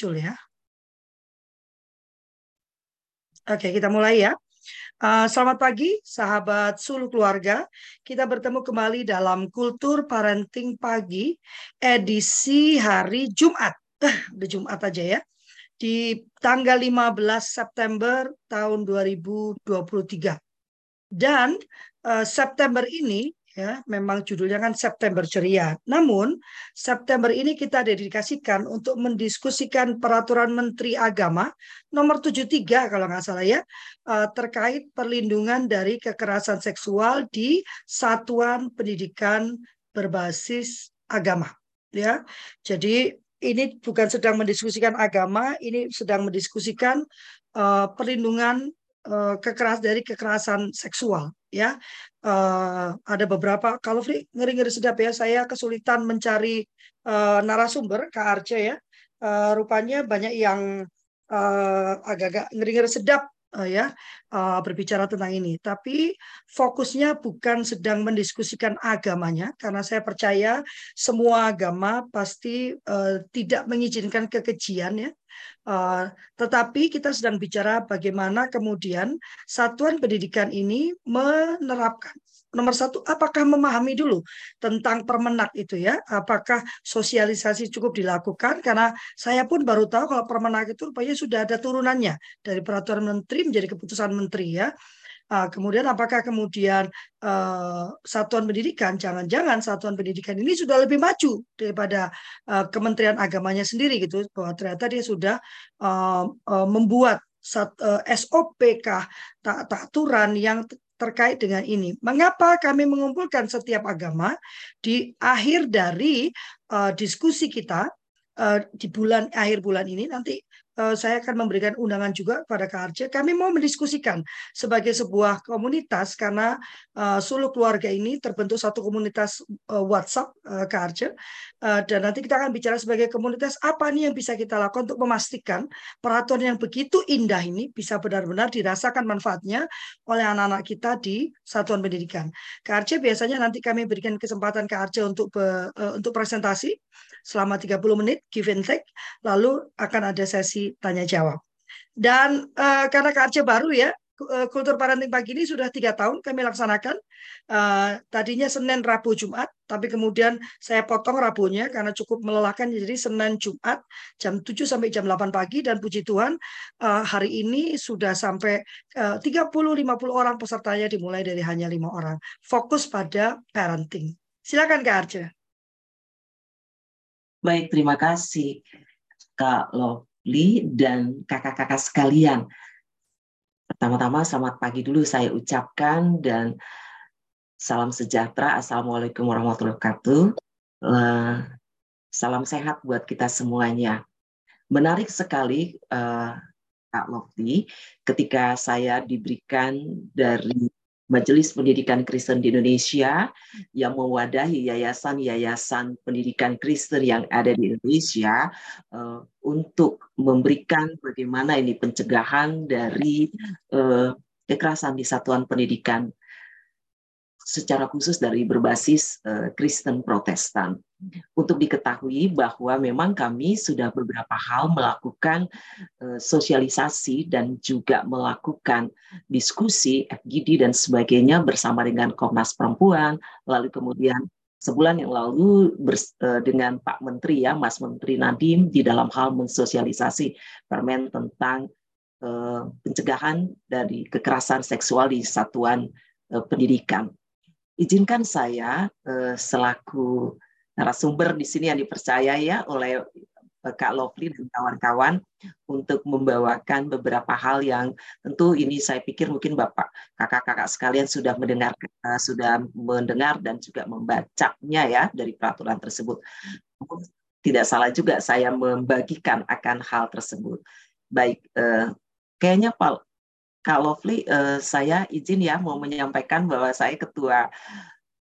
muncul ya. Oke, kita mulai ya. Uh, selamat pagi, sahabat Sulu Keluarga. Kita bertemu kembali dalam Kultur Parenting Pagi, edisi hari Jumat. Uh, udah Jumat aja ya. Di tanggal 15 September tahun 2023. Dan uh, September ini ya memang judulnya kan September ceria. Namun September ini kita dedikasikan untuk mendiskusikan peraturan Menteri Agama nomor 73 kalau nggak salah ya eh, terkait perlindungan dari kekerasan seksual di satuan pendidikan berbasis agama ya. Jadi ini bukan sedang mendiskusikan agama, ini sedang mendiskusikan uh, perlindungan uh, kekeras dari kekerasan seksual ya. Uh, ada beberapa kalau free ngeri ngeri sedap ya saya kesulitan mencari uh, narasumber Arce ya. Uh, rupanya banyak yang agak-agak ngeri ngeri sedap uh, ya uh, berbicara tentang ini. Tapi fokusnya bukan sedang mendiskusikan agamanya, karena saya percaya semua agama pasti uh, tidak mengizinkan kekejian ya. Uh, tetapi kita sedang bicara bagaimana kemudian satuan pendidikan ini menerapkan nomor satu, apakah memahami dulu tentang permenak itu ya? Apakah sosialisasi cukup dilakukan? Karena saya pun baru tahu kalau permenak itu rupanya sudah ada turunannya dari peraturan menteri menjadi keputusan menteri ya. Uh, kemudian apakah kemudian uh, satuan pendidikan, jangan-jangan satuan pendidikan ini sudah lebih maju daripada uh, Kementerian Agamanya sendiri gitu, bahwa ternyata dia sudah uh, membuat uh, SOP tak aturan yang terkait dengan ini. Mengapa kami mengumpulkan setiap agama di akhir dari uh, diskusi kita uh, di bulan akhir bulan ini nanti saya akan memberikan undangan juga kepada Arce. Kami mau mendiskusikan sebagai sebuah komunitas karena uh, Sulu keluarga ini terbentuk satu komunitas uh, WhatsApp uh, Arce. Uh, dan nanti kita akan bicara sebagai komunitas apa nih yang bisa kita lakukan untuk memastikan peraturan yang begitu indah ini bisa benar-benar dirasakan manfaatnya oleh anak-anak kita di satuan pendidikan. Arce biasanya nanti kami berikan kesempatan Arce untuk uh, untuk presentasi selama 30 menit give and take lalu akan ada sesi tanya jawab. Dan uh, karena KRC baru ya, eh, kultur parenting pagi ini sudah tiga tahun kami laksanakan. Uh, tadinya Senin, Rabu, Jumat, tapi kemudian saya potong Rabunya karena cukup melelahkan. Jadi Senin, Jumat jam 7 sampai jam 8 pagi dan puji Tuhan uh, hari ini sudah sampai uh, 30-50 orang pesertanya dimulai dari hanya lima orang. Fokus pada parenting. Silakan Kak Arce. Baik, terima kasih Kak Lo. Li dan kakak-kakak sekalian. Pertama-tama selamat pagi dulu saya ucapkan dan salam sejahtera. Assalamualaikum warahmatullahi wabarakatuh. Eh, salam sehat buat kita semuanya. Menarik sekali uh, Kak Lofti ketika saya diberikan dari Majelis Pendidikan Kristen di Indonesia yang mewadahi yayasan-yayasan pendidikan Kristen yang ada di Indonesia uh, untuk memberikan bagaimana ini pencegahan dari uh, kekerasan di satuan pendidikan secara khusus dari berbasis uh, Kristen Protestan. Untuk diketahui bahwa memang kami sudah beberapa hal melakukan uh, sosialisasi dan juga melakukan diskusi FGD dan sebagainya bersama dengan Komnas Perempuan, lalu kemudian sebulan yang lalu uh, dengan Pak Menteri ya, Mas Menteri Nadim di dalam hal mensosialisasi permen tentang pencegahan dari kekerasan seksual di satuan pendidikan izinkan saya uh, selaku narasumber di sini yang dipercaya ya oleh eh, Kak Lovely dan kawan-kawan untuk membawakan beberapa hal yang tentu ini saya pikir mungkin Bapak kakak-kakak sekalian sudah mendengar uh, sudah mendengar dan juga membacanya ya dari peraturan tersebut. Tidak salah juga saya membagikan akan hal tersebut. Baik, uh, kayaknya Pak Kak Lovely, uh, saya izin ya mau menyampaikan bahwa saya ketua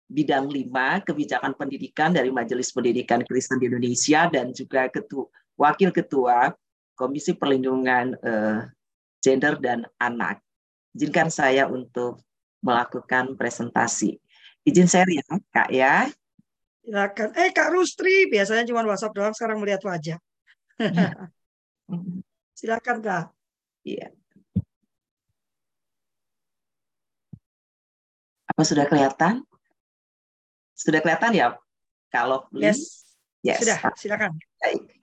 bidang 5 kebijakan pendidikan dari Majelis Pendidikan Kristen di Indonesia dan juga ketua wakil ketua Komisi Perlindungan uh, Gender dan Anak. Izinkan saya untuk melakukan presentasi. Izin share ya, Kak ya. Silakan. Eh Kak Rustri, biasanya cuma WhatsApp doang, sekarang melihat wajah. Silakan Kak. Iya. Apa sudah kelihatan? Sudah kelihatan ya? Kalau yes. yes. Sudah, silakan. Baik.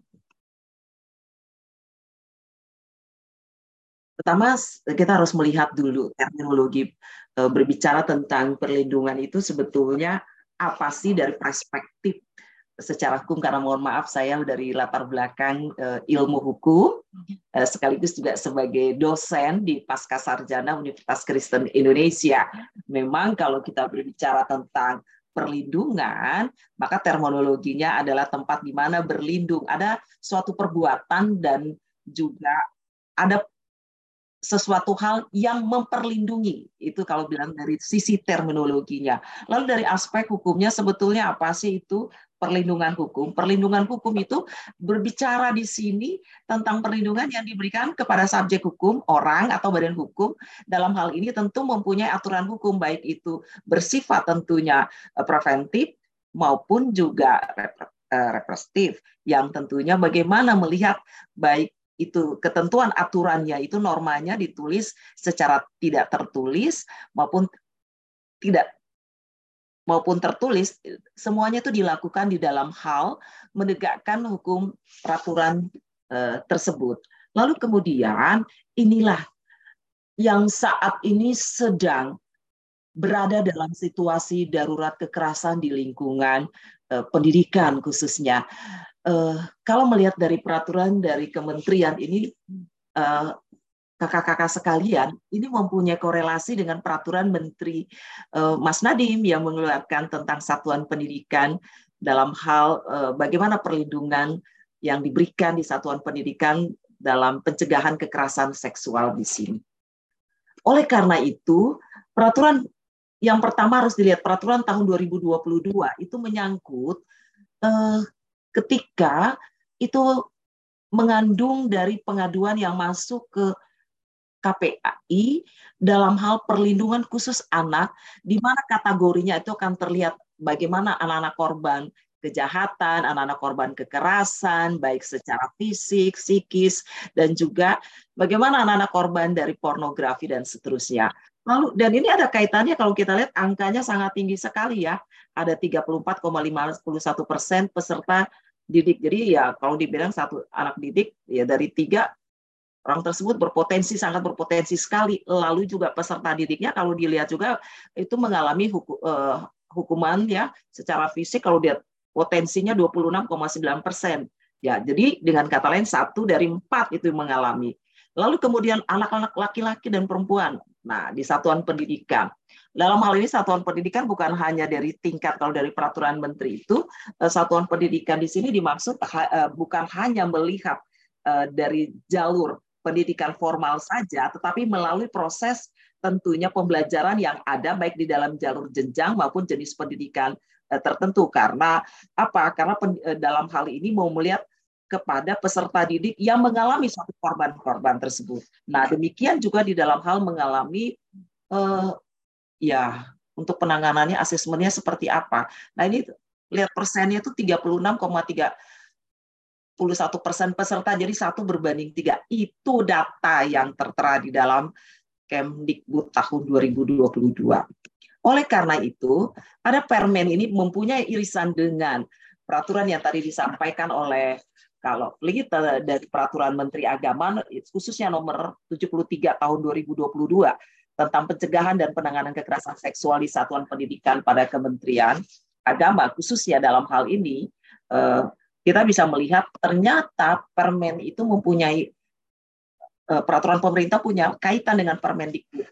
Pertama, kita harus melihat dulu terminologi e, berbicara tentang perlindungan itu sebetulnya apa sih dari perspektif secara hukum karena mohon maaf saya dari latar belakang uh, ilmu hukum uh, sekaligus juga sebagai dosen di Pasca Sarjana Universitas Kristen Indonesia. Memang kalau kita berbicara tentang perlindungan, maka terminologinya adalah tempat di mana berlindung. Ada suatu perbuatan dan juga ada sesuatu hal yang memperlindungi itu kalau bilang dari sisi terminologinya. Lalu dari aspek hukumnya sebetulnya apa sih itu perlindungan hukum? Perlindungan hukum itu berbicara di sini tentang perlindungan yang diberikan kepada subjek hukum, orang atau badan hukum. Dalam hal ini tentu mempunyai aturan hukum baik itu bersifat tentunya eh, preventif maupun juga eh, represif yang tentunya bagaimana melihat baik itu ketentuan aturannya itu normanya ditulis secara tidak tertulis maupun tidak maupun tertulis semuanya itu dilakukan di dalam hal menegakkan hukum peraturan eh, tersebut. Lalu kemudian inilah yang saat ini sedang berada dalam situasi darurat kekerasan di lingkungan eh, pendidikan khususnya uh, kalau melihat dari peraturan dari kementerian ini eh, kakak-kakak sekalian ini mempunyai korelasi dengan peraturan Menteri uh, Mas Nadim yang mengeluarkan tentang satuan pendidikan dalam hal uh, bagaimana perlindungan yang diberikan di satuan pendidikan dalam pencegahan kekerasan seksual di sini. Oleh karena itu, peraturan yang pertama harus dilihat peraturan tahun 2022 itu menyangkut uh, ketika itu mengandung dari pengaduan yang masuk ke KPAI dalam hal perlindungan khusus anak, di mana kategorinya itu akan terlihat bagaimana anak-anak korban kejahatan, anak-anak korban kekerasan, baik secara fisik, psikis, dan juga bagaimana anak-anak korban dari pornografi dan seterusnya. Lalu dan ini ada kaitannya kalau kita lihat angkanya sangat tinggi sekali ya. Ada 34,51 persen peserta didik. Jadi ya kalau dibilang satu anak didik ya dari tiga orang tersebut berpotensi sangat berpotensi sekali. Lalu juga peserta didiknya kalau dilihat juga itu mengalami uh, hukuman ya secara fisik kalau dia potensinya 26,9 persen. Ya, jadi dengan kata lain satu dari empat itu mengalami. Lalu kemudian anak-anak laki-laki dan perempuan. Nah, di satuan pendidikan. Dalam hal ini satuan pendidikan bukan hanya dari tingkat kalau dari peraturan menteri itu eh, satuan pendidikan di sini dimaksud eh, bukan hanya melihat eh, dari jalur pendidikan formal saja, tetapi melalui proses tentunya pembelajaran yang ada baik di dalam jalur jenjang maupun jenis pendidikan tertentu karena apa? Karena dalam hal ini mau melihat kepada peserta didik yang mengalami suatu korban-korban tersebut. Nah, demikian juga di dalam hal mengalami eh, ya untuk penanganannya asesmennya seperti apa. Nah, ini lihat persennya itu 36,3 satu persen peserta, jadi satu berbanding tiga. Itu data yang tertera di dalam Kemdikbud tahun 2022. Oleh karena itu, ada permen ini mempunyai irisan dengan peraturan yang tadi disampaikan oleh kalau kita dari peraturan Menteri Agama khususnya nomor 73 tahun 2022 tentang pencegahan dan penanganan kekerasan seksual di satuan pendidikan pada Kementerian Agama khususnya dalam hal ini eh, kita bisa melihat ternyata permen itu mempunyai eh, peraturan pemerintah punya kaitan dengan Permendikbud.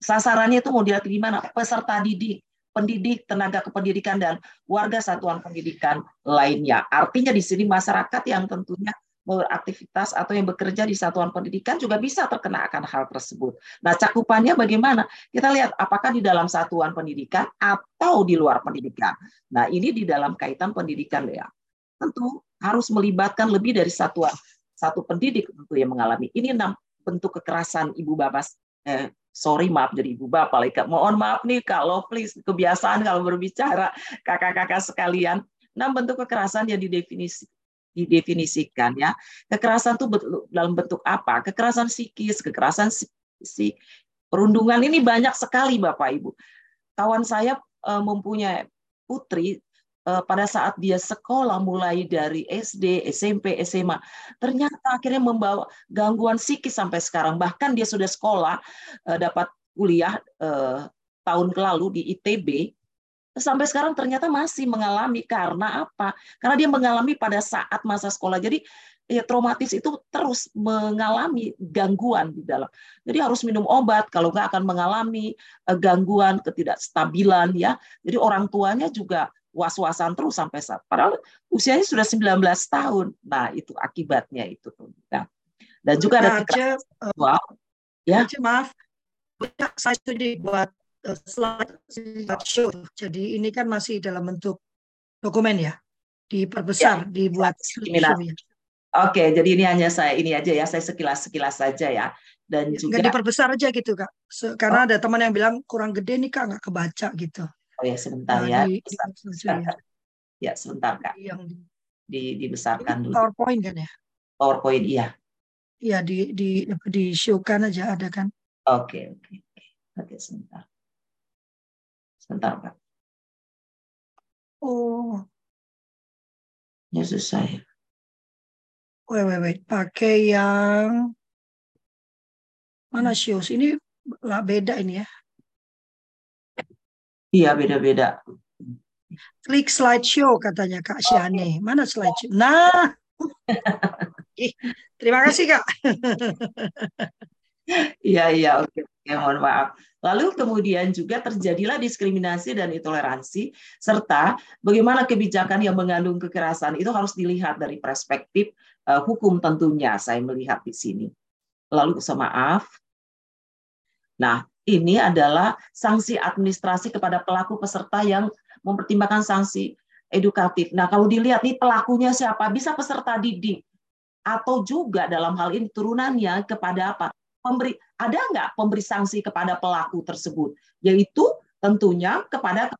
Sasarannya itu mau dilihat gimana? Peserta didik pendidik, tenaga kependidikan, dan warga satuan pendidikan lainnya. Artinya di sini masyarakat yang tentunya beraktivitas atau yang bekerja di satuan pendidikan juga bisa terkena akan hal tersebut. Nah, cakupannya bagaimana? Kita lihat apakah di dalam satuan pendidikan atau di luar pendidikan. Nah, ini di dalam kaitan pendidikan ya. Tentu harus melibatkan lebih dari satuan satu pendidik tentu yang mengalami. Ini enam bentuk kekerasan ibu bapak eh, sorry maaf jadi ibu bapak like, mohon maaf nih kalau please kebiasaan kalau berbicara kakak-kakak sekalian enam bentuk kekerasan yang didefinisi didefinisikan ya. Kekerasan itu dalam bentuk apa? Kekerasan psikis, kekerasan fisik, perundungan ini banyak sekali Bapak Ibu. Kawan saya uh, mempunyai putri pada saat dia sekolah mulai dari SD, SMP, SMA, ternyata akhirnya membawa gangguan psikis sampai sekarang. Bahkan dia sudah sekolah uh, dapat kuliah uh, tahun lalu di ITB sampai sekarang ternyata masih mengalami karena apa? Karena dia mengalami pada saat masa sekolah. Jadi ya traumatis itu terus mengalami gangguan di dalam. Jadi harus minum obat kalau nggak akan mengalami eh, gangguan ketidakstabilan ya. Jadi orang tuanya juga was-wasan terus sampai saat padahal usianya sudah 19 tahun. Nah, itu akibatnya itu. Nah, dan juga ada kekerasan seksual. Ya. Maaf, saya studi buat slide show. Jadi ini kan masih dalam bentuk dokumen ya, diperbesar, ya, dibuat ya. Oke, jadi ini hanya saya ini aja ya, saya sekilas sekilas saja ya. Dan ya, juga nggak diperbesar aja gitu kak, karena oh. ada teman yang bilang kurang gede nih kak nggak kebaca gitu. Oh ya sebentar nah, ya. Di, di, ya. ya sebentar kak. Yang di, di dibesarkan dulu. PowerPoint kan ya? PowerPoint iya. Iya di di di showkan aja ada kan? Oke oke oke sebentar. Sebentar, Pak. Oh. Ya selesai. Wait, wait, wait. Pakai yang mana shows? Ini lah beda ini ya. Iya, beda-beda. Klik slideshow katanya Kak Syane. Mana slideshow? Nah. Terima kasih Kak. Iya, iya, oke, oke, mohon maaf. Lalu kemudian juga terjadilah diskriminasi dan intoleransi, serta bagaimana kebijakan yang mengandung kekerasan itu harus dilihat dari perspektif uh, hukum tentunya, saya melihat di sini. Lalu maaf. Nah, ini adalah sanksi administrasi kepada pelaku peserta yang mempertimbangkan sanksi edukatif. Nah, kalau dilihat nih pelakunya siapa? Bisa peserta didik atau juga dalam hal ini turunannya kepada apa? Pemberi ada nggak pemberi sanksi kepada pelaku tersebut? Yaitu tentunya kepada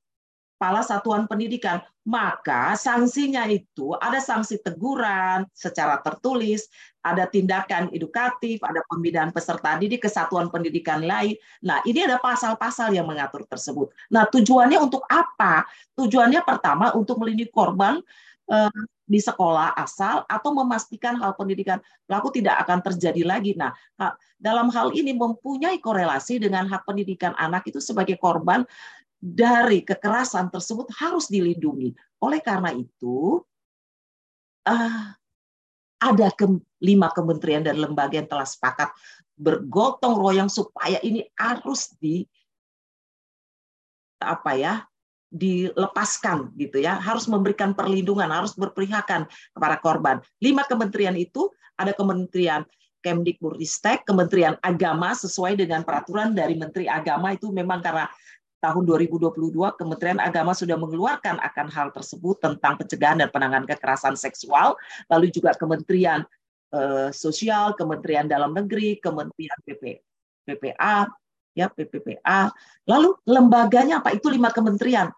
kepala satuan pendidikan. Maka sanksinya itu ada sanksi teguran secara tertulis, ada tindakan edukatif, ada pembinaan peserta didik ke satuan pendidikan lain. Nah, ini ada pasal-pasal yang mengatur tersebut. Nah, tujuannya untuk apa? Tujuannya pertama untuk melindungi korban eh, di sekolah asal atau memastikan hal pendidikan pelaku tidak akan terjadi lagi. Nah, dalam hal ini mempunyai korelasi dengan hak pendidikan anak itu sebagai korban dari kekerasan tersebut harus dilindungi. Oleh karena itu, uh, ada lima kementerian dan lembaga yang telah sepakat bergotong royong supaya ini harus di apa ya dilepaskan gitu ya, harus memberikan perlindungan, harus berperihakan kepada korban. Lima kementerian itu ada Kementerian Kemdikbudristek, Kementerian Agama sesuai dengan peraturan dari Menteri Agama itu memang karena tahun 2022 Kementerian Agama sudah mengeluarkan akan hal tersebut tentang pencegahan dan penanganan kekerasan seksual, lalu juga Kementerian eh, Sosial, Kementerian Dalam Negeri, Kementerian PP, PPA, ya PPPA, lalu lembaganya apa? Itu lima kementerian.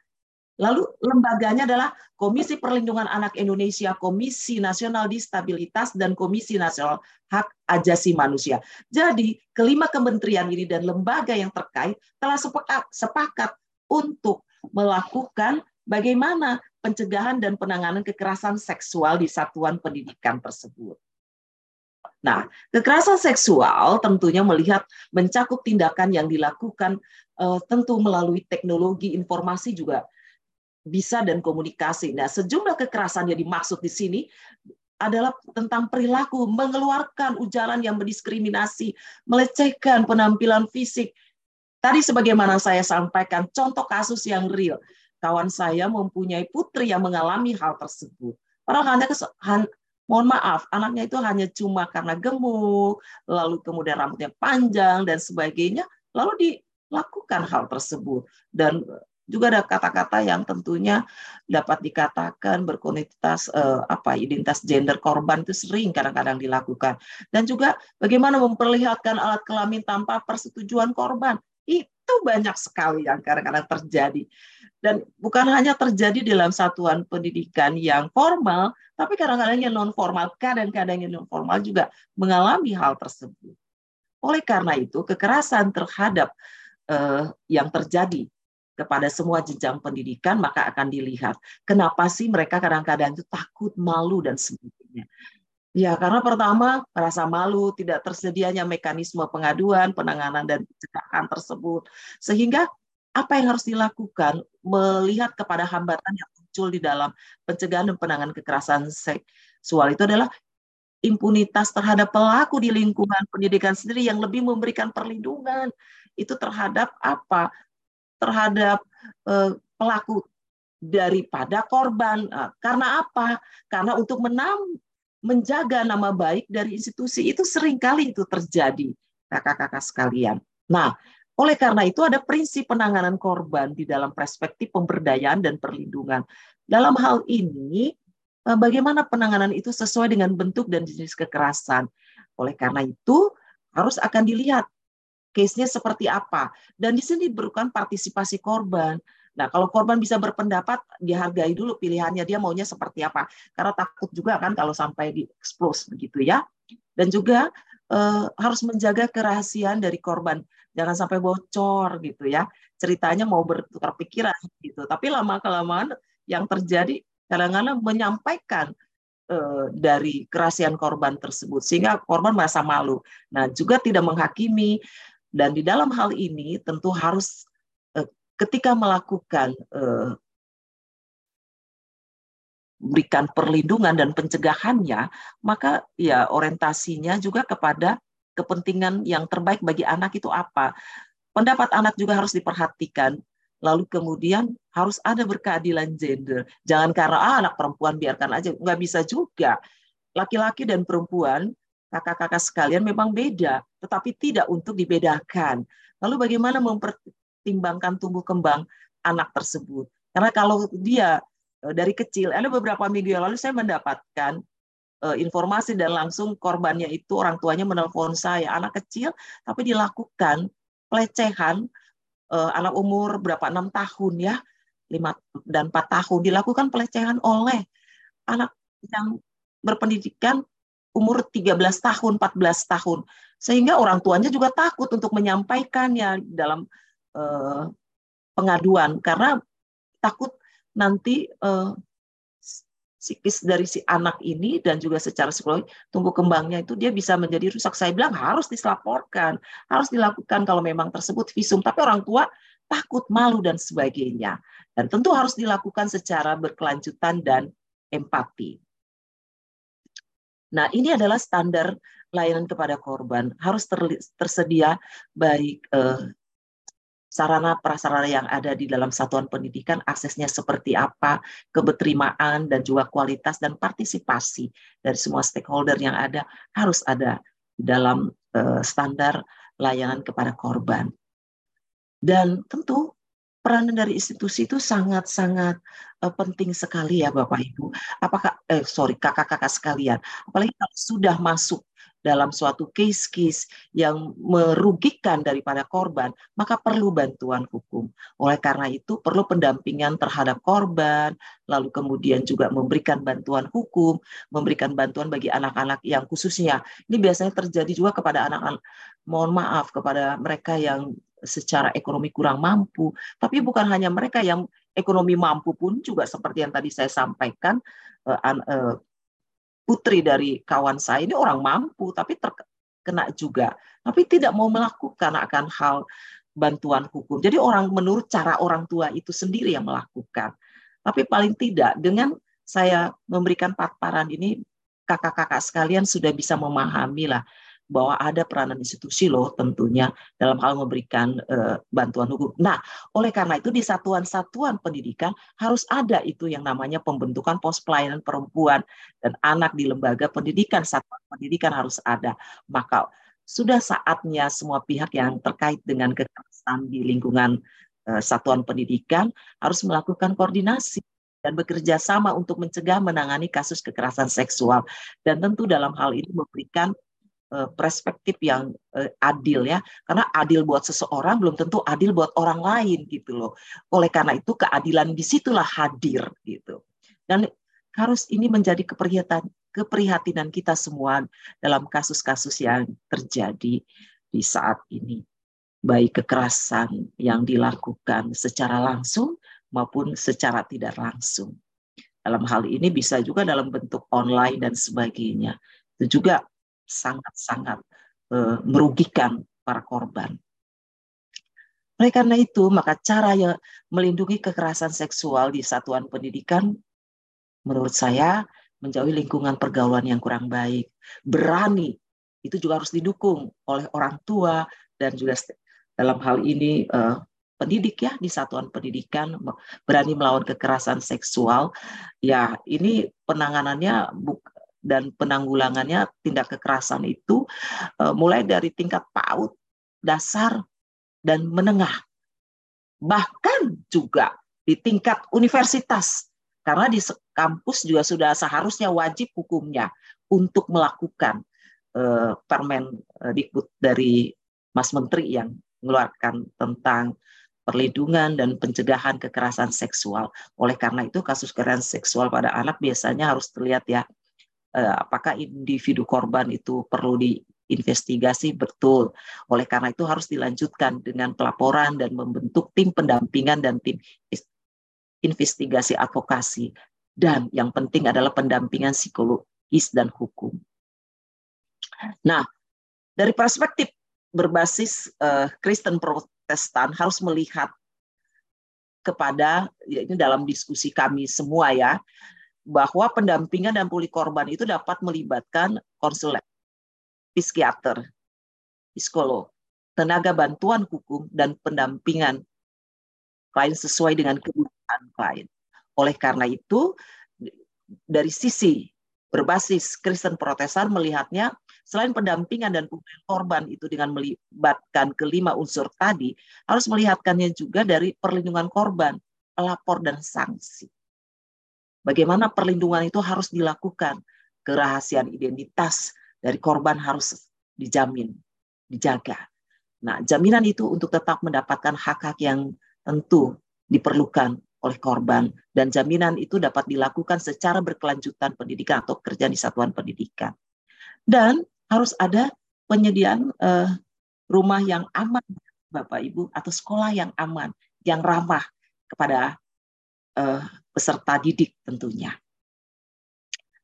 Lalu lembaganya adalah Komisi Perlindungan Anak Indonesia, Komisi Nasional Disabilitas, dan Komisi Nasional Hak Ajasi Manusia. Jadi kelima kementerian ini dan lembaga yang terkait telah sepakat, untuk melakukan bagaimana pencegahan dan penanganan kekerasan seksual di satuan pendidikan tersebut. Nah, kekerasan seksual tentunya melihat mencakup tindakan yang dilakukan uh, tentu melalui teknologi informasi juga bisa dan komunikasi. Nah, sejumlah kekerasan yang dimaksud di sini adalah tentang perilaku, mengeluarkan ujaran yang mendiskriminasi, melecehkan penampilan fisik. Tadi sebagaimana saya sampaikan, contoh kasus yang real. Kawan saya mempunyai putri yang mengalami hal tersebut. Padahal hanya mohon maaf, anaknya itu hanya cuma karena gemuk, lalu kemudian rambutnya panjang dan sebagainya, lalu dilakukan hal tersebut. Dan juga ada kata-kata yang tentunya dapat dikatakan berkonektivitas eh, apa identitas gender korban itu sering kadang-kadang dilakukan. Dan juga bagaimana memperlihatkan alat kelamin tanpa persetujuan korban. Itu banyak sekali yang kadang-kadang terjadi. Dan bukan hanya terjadi dalam satuan pendidikan yang formal, tapi kadang-kadang yang non formal, kadang-kadang yang non formal juga mengalami hal tersebut. Oleh karena itu, kekerasan terhadap uh, yang terjadi kepada semua jenjang pendidikan maka akan dilihat kenapa sih mereka kadang-kadang itu takut, malu dan sebagainya. Ya, karena pertama merasa malu, tidak tersedianya mekanisme pengaduan, penanganan dan pencegahan tersebut. Sehingga apa yang harus dilakukan melihat kepada hambatan yang muncul di dalam pencegahan dan penanganan kekerasan seksual itu adalah impunitas terhadap pelaku di lingkungan pendidikan sendiri yang lebih memberikan perlindungan itu terhadap apa? Terhadap eh, pelaku daripada korban. Nah, karena apa? Karena untuk menam menjaga nama baik dari institusi itu sering kali itu terjadi, kakak-kakak sekalian. Nah, oleh karena itu ada prinsip penanganan korban di dalam perspektif pemberdayaan dan perlindungan. Dalam hal ini, eh, bagaimana penanganan itu sesuai dengan bentuk dan jenis kekerasan. Oleh karena itu, harus akan dilihat case-nya seperti apa. Dan di sini diperlukan partisipasi korban. Nah, kalau korban bisa berpendapat, dihargai dulu pilihannya dia maunya seperti apa. Karena takut juga kan kalau sampai di expose begitu ya. Dan juga eh, harus menjaga kerahasiaan dari korban. Jangan sampai bocor gitu ya. Ceritanya mau bertukar pikiran gitu. Tapi lama kelamaan yang terjadi kadang-kadang menyampaikan eh, dari kerahasiaan korban tersebut sehingga korban merasa malu. Nah, juga tidak menghakimi dan di dalam hal ini tentu harus ketika melakukan uh, berikan perlindungan dan pencegahannya, maka ya orientasinya juga kepada kepentingan yang terbaik bagi anak itu apa. Pendapat anak juga harus diperhatikan. Lalu kemudian harus ada berkeadilan gender. Jangan karena ah, anak perempuan biarkan aja, nggak bisa juga. Laki-laki dan perempuan, kakak-kakak sekalian memang beda, tetapi tidak untuk dibedakan. Lalu bagaimana memper, mempertimbangkan tumbuh kembang anak tersebut. Karena kalau dia eh, dari kecil, ada beberapa minggu yang lalu saya mendapatkan eh, informasi dan langsung korbannya itu orang tuanya menelpon saya, anak kecil, tapi dilakukan pelecehan eh, anak umur berapa enam tahun ya, lima dan empat tahun dilakukan pelecehan oleh anak yang berpendidikan umur 13 tahun, 14 tahun. Sehingga orang tuanya juga takut untuk menyampaikannya dalam Eh, pengaduan karena takut nanti uh, psikis dari si anak ini dan juga secara psikologi tumbuh kembangnya itu dia bisa menjadi rusak. Saya bilang harus dilaporkan, harus dilakukan kalau memang tersebut visum. Tapi orang tua takut, malu dan sebagainya. Dan tentu harus dilakukan secara berkelanjutan dan empati. Nah, ini adalah standar layanan kepada korban. Harus tersedia baik eh, sarana prasarana yang ada di dalam satuan pendidikan aksesnya seperti apa, keberterimaan dan juga kualitas dan partisipasi dari semua stakeholder yang ada harus ada di dalam uh, standar layanan kepada korban. Dan tentu peranan dari institusi itu sangat-sangat uh, penting sekali ya Bapak Ibu. Apakah eh sorry kakak-kakak sekalian, apalagi kalau sudah masuk dalam suatu case-case yang merugikan daripada korban, maka perlu bantuan hukum. Oleh karena itu, perlu pendampingan terhadap korban, lalu kemudian juga memberikan bantuan hukum, memberikan bantuan bagi anak-anak yang khususnya. Ini biasanya terjadi juga kepada anak-anak, mohon maaf, kepada mereka yang secara ekonomi kurang mampu, tapi bukan hanya mereka yang ekonomi mampu pun juga seperti yang tadi saya sampaikan, eh, eh, putri dari kawan saya ini orang mampu tapi terkena juga tapi tidak mau melakukan akan hal bantuan hukum. Jadi orang menurut cara orang tua itu sendiri yang melakukan. Tapi paling tidak dengan saya memberikan paparan ini kakak-kakak sekalian sudah bisa memahami lah bahwa ada peranan institusi loh tentunya dalam hal memberikan uh, bantuan hukum. Nah, oleh karena itu di satuan-satuan pendidikan harus ada itu yang namanya pembentukan pos pelayanan perempuan dan anak di lembaga pendidikan satuan pendidikan harus ada. Maka sudah saatnya semua pihak yang terkait dengan kekerasan di lingkungan uh, satuan pendidikan harus melakukan koordinasi dan bekerja sama untuk mencegah menangani kasus kekerasan seksual dan tentu dalam hal ini memberikan perspektif yang uh, adil ya. Karena adil buat seseorang belum tentu adil buat orang lain gitu loh. Oleh karena itu keadilan di situlah hadir gitu. Dan harus ini menjadi keprihatinan keprihatinan kita semua dalam kasus-kasus yang terjadi di saat ini. Baik kekerasan yang dilakukan secara langsung maupun secara tidak langsung. Dalam hal ini bisa juga dalam bentuk online dan sebagainya. Itu juga sangat-sangat uh, merugikan para korban. Oleh karena itu, maka cara yang melindungi kekerasan seksual di satuan pendidikan menurut saya menjauhi lingkungan pergaulan yang kurang baik. Berani itu juga harus didukung oleh orang tua dan juga dalam hal ini uh, pendidik ya di satuan pendidikan berani melawan kekerasan seksual ya ini penanganannya dan penanggulangannya tindak kekerasan itu uh, mulai dari tingkat PAUD dasar dan menengah bahkan juga di tingkat universitas karena di kampus juga sudah seharusnya wajib hukumnya untuk melakukan uh, permen uh, dikut dari Mas Menteri yang mengeluarkan tentang perlindungan dan pencegahan kekerasan seksual. Oleh karena itu kasus kekerasan seksual pada anak biasanya harus terlihat ya eh, apakah individu korban itu perlu diinvestigasi betul. Oleh karena itu harus dilanjutkan dengan pelaporan dan membentuk tim pendampingan dan tim investigasi advokasi dan yang penting adalah pendampingan psikologis dan hukum. Nah, dari perspektif berbasis uh, Kristen Protestan harus melihat kepada ya ini dalam diskusi kami semua ya bahwa pendampingan dan pulih korban itu dapat melibatkan konselor, psikiater, psikolog, tenaga bantuan hukum dan pendampingan klien sesuai dengan kebutuhan klien. Oleh karena itu dari sisi berbasis Kristen Protestan melihatnya selain pendampingan dan pemulihan korban itu dengan melibatkan kelima unsur tadi, harus melihatkannya juga dari perlindungan korban, pelapor dan sanksi. Bagaimana perlindungan itu harus dilakukan, kerahasiaan identitas dari korban harus dijamin, dijaga. Nah, jaminan itu untuk tetap mendapatkan hak-hak yang tentu diperlukan oleh korban dan jaminan itu dapat dilakukan secara berkelanjutan pendidikan atau kerja di satuan pendidikan. Dan harus ada penyediaan uh, rumah yang aman, Bapak Ibu, atau sekolah yang aman, yang ramah kepada uh, peserta didik tentunya.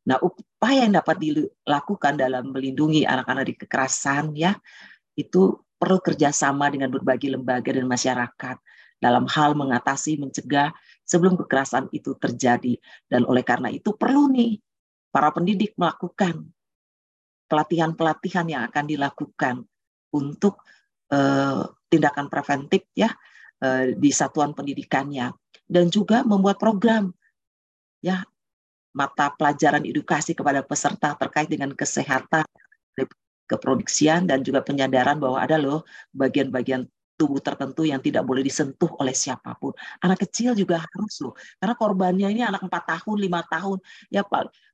Nah, upaya yang dapat dilakukan dalam melindungi anak-anak dari kekerasan ya itu perlu kerjasama dengan berbagai lembaga dan masyarakat dalam hal mengatasi, mencegah sebelum kekerasan itu terjadi. Dan oleh karena itu perlu nih para pendidik melakukan pelatihan-pelatihan yang akan dilakukan untuk uh, tindakan preventif ya uh, di satuan pendidikannya dan juga membuat program ya mata pelajaran edukasi kepada peserta terkait dengan kesehatan keproduksian dan juga penyadaran bahwa ada loh bagian-bagian tubuh tertentu yang tidak boleh disentuh oleh siapa pun. Anak kecil juga harus loh, karena korbannya ini anak 4 tahun, lima tahun, ya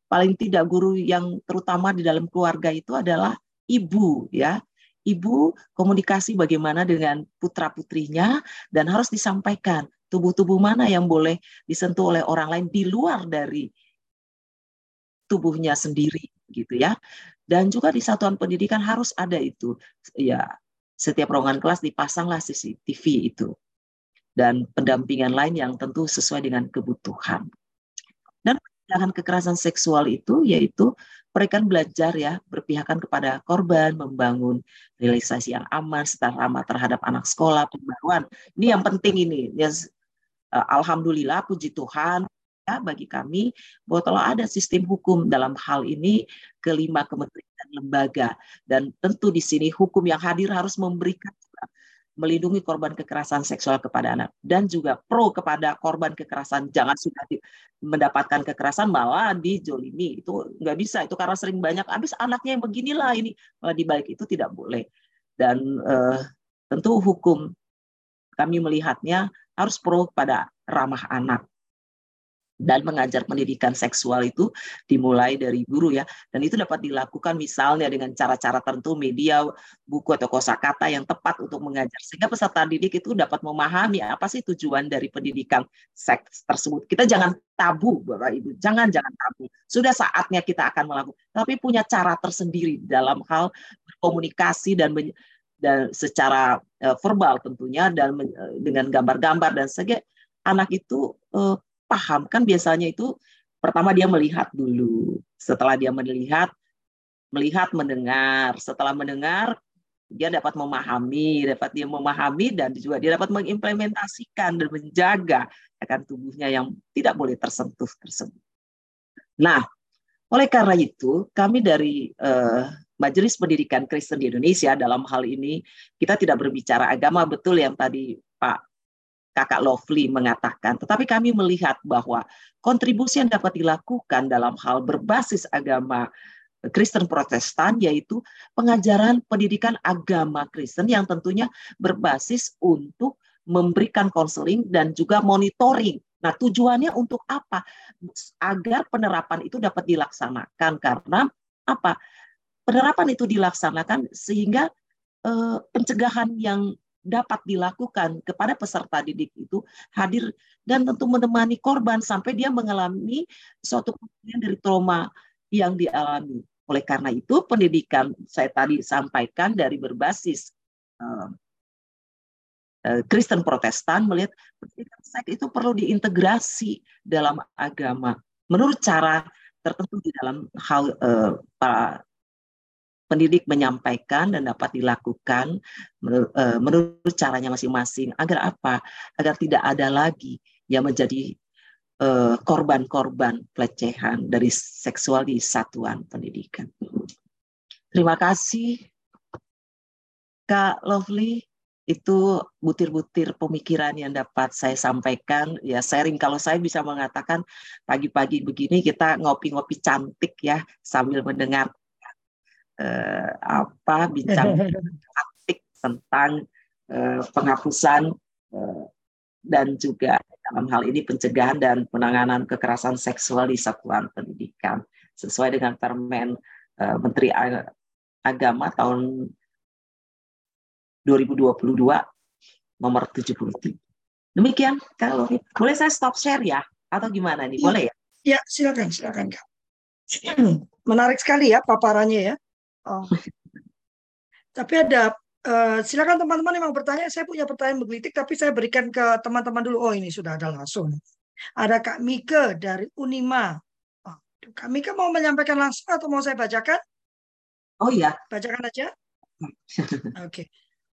paling tidak guru yang terutama di dalam keluarga itu adalah ibu ya ibu komunikasi bagaimana dengan putra putrinya dan harus disampaikan tubuh-tubuh mana yang boleh disentuh oleh orang lain di luar dari tubuhnya sendiri gitu ya. Dan juga di satuan pendidikan harus ada itu. Ya setiap ruangan kelas dipasanglah CCTV itu. Dan pendampingan lain yang tentu sesuai dengan kebutuhan. Dan tindakan kekerasan seksual itu yaitu mereka belajar ya berpihakan kepada korban, membangun realisasi yang aman, serta ramah terhadap anak sekolah, pembaruan. Ini yang penting ini. Ya, eh, Alhamdulillah, puji Tuhan ya bagi kami bahwa telah ada sistem hukum dalam hal ini kelima kementerian lembaga dan tentu di sini hukum yang hadir harus memberikan melindungi korban kekerasan seksual kepada anak dan juga pro kepada korban kekerasan. Jangan sudah mendapatkan kekerasan malah dijolimi. Itu nggak bisa itu karena sering banyak habis anaknya yang beginilah ini. Malah dibalik itu tidak boleh. Dan eh, tentu hukum kami melihatnya harus pro pada ramah anak dan mengajar pendidikan seksual itu dimulai dari guru ya. Dan itu dapat dilakukan misalnya dengan cara-cara tertentu media buku atau kosakata yang tepat untuk mengajar. Sehingga peserta didik itu dapat memahami apa sih tujuan dari pendidikan seks tersebut. Kita jangan tabu Bapak Ibu. Jangan jangan tabu. Sudah saatnya kita akan melakukan. Tapi punya cara tersendiri dalam hal komunikasi dan dan secara uh, verbal tentunya dan uh, dengan gambar-gambar dan sebagainya anak itu uh, paham. Kan biasanya itu pertama dia melihat dulu. Setelah dia melihat melihat mendengar. Setelah mendengar dia dapat memahami dapat dia memahami dan juga dia dapat mengimplementasikan dan menjaga akan tubuhnya yang tidak boleh tersentuh tersebut. Nah oleh karena itu kami dari uh, Majelis Pendidikan Kristen di Indonesia dalam hal ini kita tidak berbicara agama. Betul yang tadi Pak Kakak Lovely mengatakan, tetapi kami melihat bahwa kontribusi yang dapat dilakukan dalam hal berbasis agama Kristen Protestan yaitu pengajaran pendidikan agama Kristen yang tentunya berbasis untuk memberikan konseling dan juga monitoring. Nah, tujuannya untuk apa? Agar penerapan itu dapat dilaksanakan karena apa? Penerapan itu dilaksanakan sehingga eh, pencegahan yang dapat dilakukan kepada peserta didik itu hadir dan tentu menemani korban sampai dia mengalami suatu kemudian dari trauma yang dialami. Oleh karena itu pendidikan saya tadi sampaikan dari berbasis uh, uh, Kristen Protestan melihat pendidikan seks itu perlu diintegrasi dalam agama menurut cara tertentu di dalam hal uh, para pendidik menyampaikan dan dapat dilakukan menurut, uh, menurut caranya masing-masing agar apa? Agar tidak ada lagi yang menjadi eh, korban-korban pelecehan dari seksual di satuan pendidikan. Terima kasih Kak Lovely itu butir-butir pemikiran yang dapat saya sampaikan ya sharing kalau saya bisa mengatakan pagi-pagi begini kita ngopi-ngopi cantik ya sambil mendengar eh, apa bincang praktik tentang eh, penghapusan eh, dan juga dalam hal ini pencegahan dan penanganan kekerasan seksual di satuan pendidikan sesuai dengan Permen eh, Menteri Agama tahun 2022 nomor 73. Demikian kalau boleh saya stop share ya atau gimana nih? Boleh ya? Ya, silakan, silakan Kak. Menarik sekali ya paparannya ya. Oh. Tapi ada uh, silakan teman-teman yang mau bertanya. Saya punya pertanyaan menggelitik, tapi saya berikan ke teman-teman dulu. Oh ini sudah ada langsung. Ada Kak Mika dari Unima. Oh, Kak Mika mau menyampaikan langsung atau mau saya bacakan? Oh iya. Bacakan aja. Oke. Okay.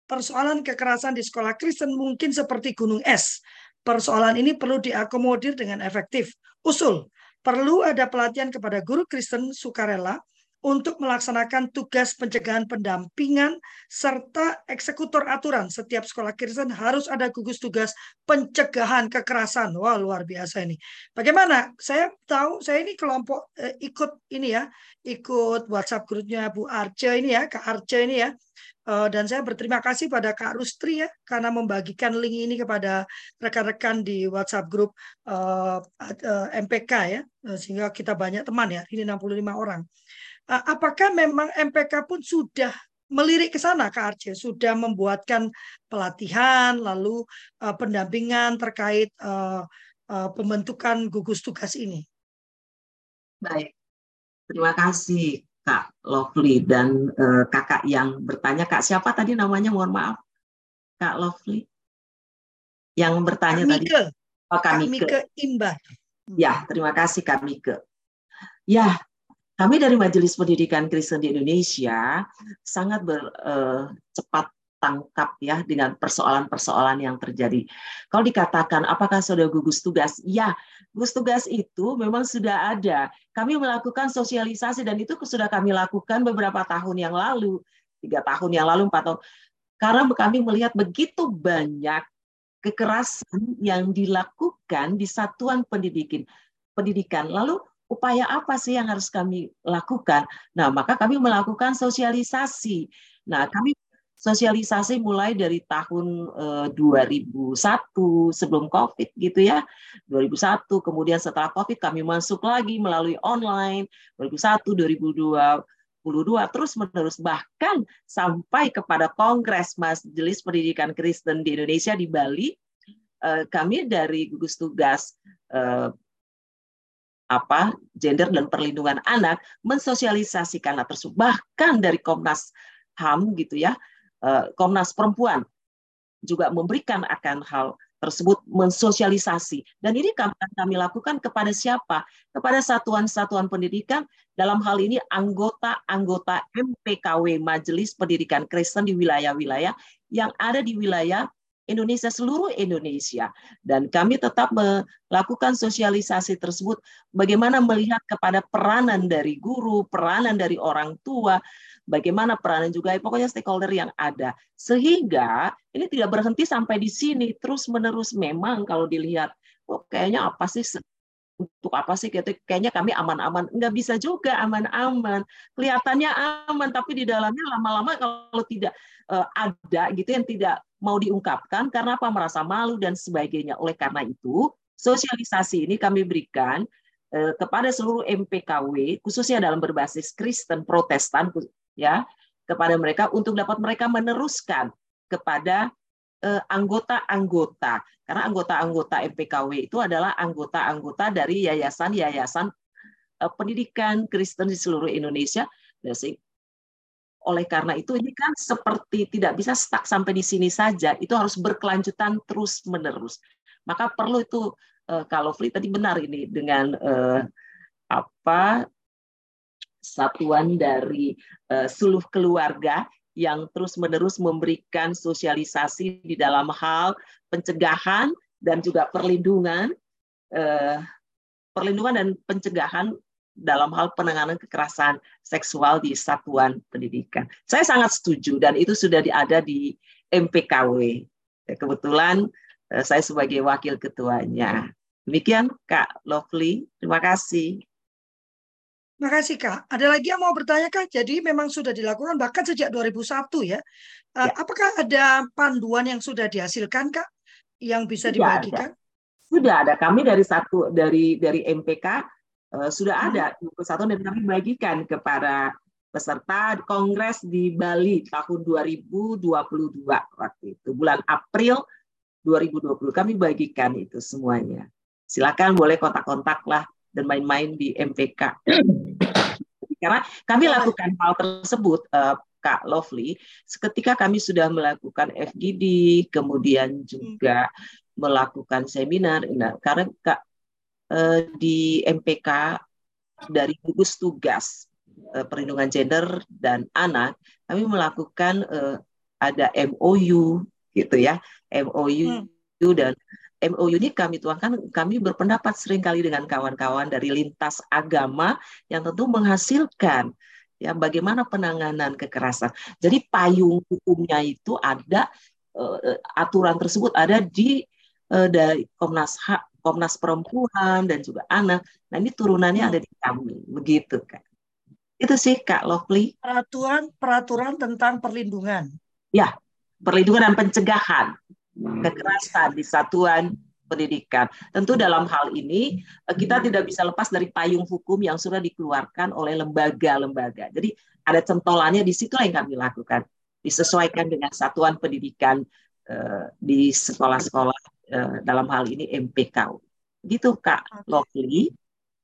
Persoalan kekerasan di sekolah Kristen mungkin seperti gunung es. Persoalan ini perlu diakomodir dengan efektif. Usul, perlu ada pelatihan kepada guru Kristen sukarela untuk melaksanakan tugas pencegahan pendampingan serta eksekutor aturan. Setiap sekolah Kristen harus ada gugus tugas pencegahan kekerasan. Wah, luar biasa ini. Bagaimana? Saya tahu saya ini kelompok eh, ikut ini ya, ikut WhatsApp grupnya Bu Arce ini ya, Kak Arce ini ya. Uh, dan saya berterima kasih pada Kak Rustri ya karena membagikan link ini kepada rekan-rekan di WhatsApp grup uh, uh, MPK ya sehingga kita banyak teman ya ini 65 orang. Apakah memang MPK pun sudah melirik ke sana Kak Arce, sudah membuatkan pelatihan, lalu uh, pendampingan terkait uh, uh, pembentukan gugus tugas ini? Baik, terima kasih Kak Lovely dan uh, kakak yang bertanya. Kak siapa tadi namanya? Mohon maaf, Kak Lovely. Yang bertanya Kak Mike. tadi. Oh, Kak, Kak Mike. Mike Imbar. Ya, terima kasih Kak Mike. Ya, kami dari Majelis Pendidikan Kristen di Indonesia sangat ber, uh, cepat tangkap ya dengan persoalan-persoalan yang terjadi. Kalau dikatakan apakah sudah gugus tugas? Ya, gugus tugas itu memang sudah ada. Kami melakukan sosialisasi dan itu sudah kami lakukan beberapa tahun yang lalu, tiga tahun yang lalu, empat tahun. Karena kami melihat begitu banyak kekerasan yang dilakukan di satuan pendidikan. Pendidikan lalu upaya apa sih yang harus kami lakukan? Nah, maka kami melakukan sosialisasi. Nah, kami sosialisasi mulai dari tahun uh, eh, 2001 sebelum Covid gitu ya. 2001 kemudian setelah Covid kami masuk lagi melalui online 2001 2002 terus menerus bahkan sampai kepada Kongres Majelis Pendidikan Kristen di Indonesia di Bali uh, kami dari gugus tugas uh, apa gender dan perlindungan anak mensosialisasikan hal tersebut. Bahkan dari Komnas HAM gitu ya Eh, Komnas Perempuan juga memberikan akan hal tersebut mensosialisasi. Dan ini kami, kami lakukan kepada siapa? Kepada satuan-satuan pendidikan dalam hal ini anggota-anggota MPKW Majelis Pendidikan Kristen di wilayah-wilayah yang ada di wilayah Indonesia seluruh Indonesia. Dan kami tetap melakukan sosialisasi tersebut. Bagaimana melihat kepada peranan dari guru, peranan dari orang tua, bagaimana peranan juga pokoknya stakeholder yang ada. Sehingga ini tidak berhenti sampai di sini terus menerus memang kalau dilihat oh kayaknya apa sih untuk apa sih? Kayaknya kami aman-aman. Nggak bisa juga aman-aman. Kelihatannya aman tapi di dalamnya lama-lama kalau tidak uh, ada gitu yang tidak mau diungkapkan karena apa? Merasa malu dan sebagainya. Oleh karena itu sosialisasi ini kami berikan uh, kepada seluruh MPKW khususnya dalam berbasis Kristen Protestan ya kepada mereka untuk dapat mereka meneruskan kepada eh, anggota-anggota. Karena anggota-anggota MPKW itu adalah anggota-anggota dari yayasan-yayasan eh, pendidikan Kristen di seluruh Indonesia. Dan oleh karena itu ini kan seperti tidak bisa stuck sampai di sini saja itu harus berkelanjutan terus menerus maka perlu itu eh, kalau Free tadi benar ini dengan apa satuan dari uh, seluruh keluarga yang terus-menerus memberikan sosialisasi di dalam hal pencegahan dan juga perlindungan uh, perlindungan dan pencegahan dalam hal penanganan kekerasan seksual di satuan pendidikan. Saya sangat setuju dan itu sudah ada di MPKW. Kebetulan uh, saya sebagai wakil ketuanya. Demikian Kak Lovely, terima kasih. Terima kasih Kak. Ada lagi yang mau bertanya Kak? Jadi memang sudah dilakukan bahkan sejak 2001 ya. Uh, ya. Apakah ada panduan yang sudah dihasilkan Kak yang bisa sudah dibagikan? Ada. Sudah ada. Kami dari satu dari dari MPK uh, eh, sudah hmm. ada satu dan kami bagikan kepada peserta kongres di Bali tahun 2022 waktu itu bulan April 2020 kami bagikan itu semuanya. Silakan boleh kontak-kontak lah dan main-main di MPK. Karena kami lakukan hal tersebut, uh, Kak Lovely, ketika kami sudah melakukan FGD, kemudian juga melakukan seminar, nah, karena Kak uh, di MPK dari gugus tugas uh, perlindungan gender dan anak, kami melakukan uh, ada MOU gitu ya, MOU hmm. dan MOU ini kami tuangkan, kami berpendapat sering kali dengan kawan-kawan dari lintas agama yang tentu menghasilkan ya bagaimana penanganan kekerasan. Jadi payung hukumnya itu ada uh, aturan tersebut ada di uh, dari Komnas Komnas Perempuan dan juga anak. Nah ini turunannya ada di kami, begitu kan. Itu sih Kak Lovely. Peraturan peraturan tentang perlindungan. Ya, perlindungan dan pencegahan kekerasan di satuan pendidikan. Tentu dalam hal ini eh, kita tidak bisa lepas dari payung hukum yang sudah dikeluarkan oleh lembaga-lembaga. Jadi ada centolannya di situ yang kami lakukan, disesuaikan dengan satuan pendidikan uh, di sekolah-sekolah uh, dalam hal ini MPK. Gitu Kak Lovely.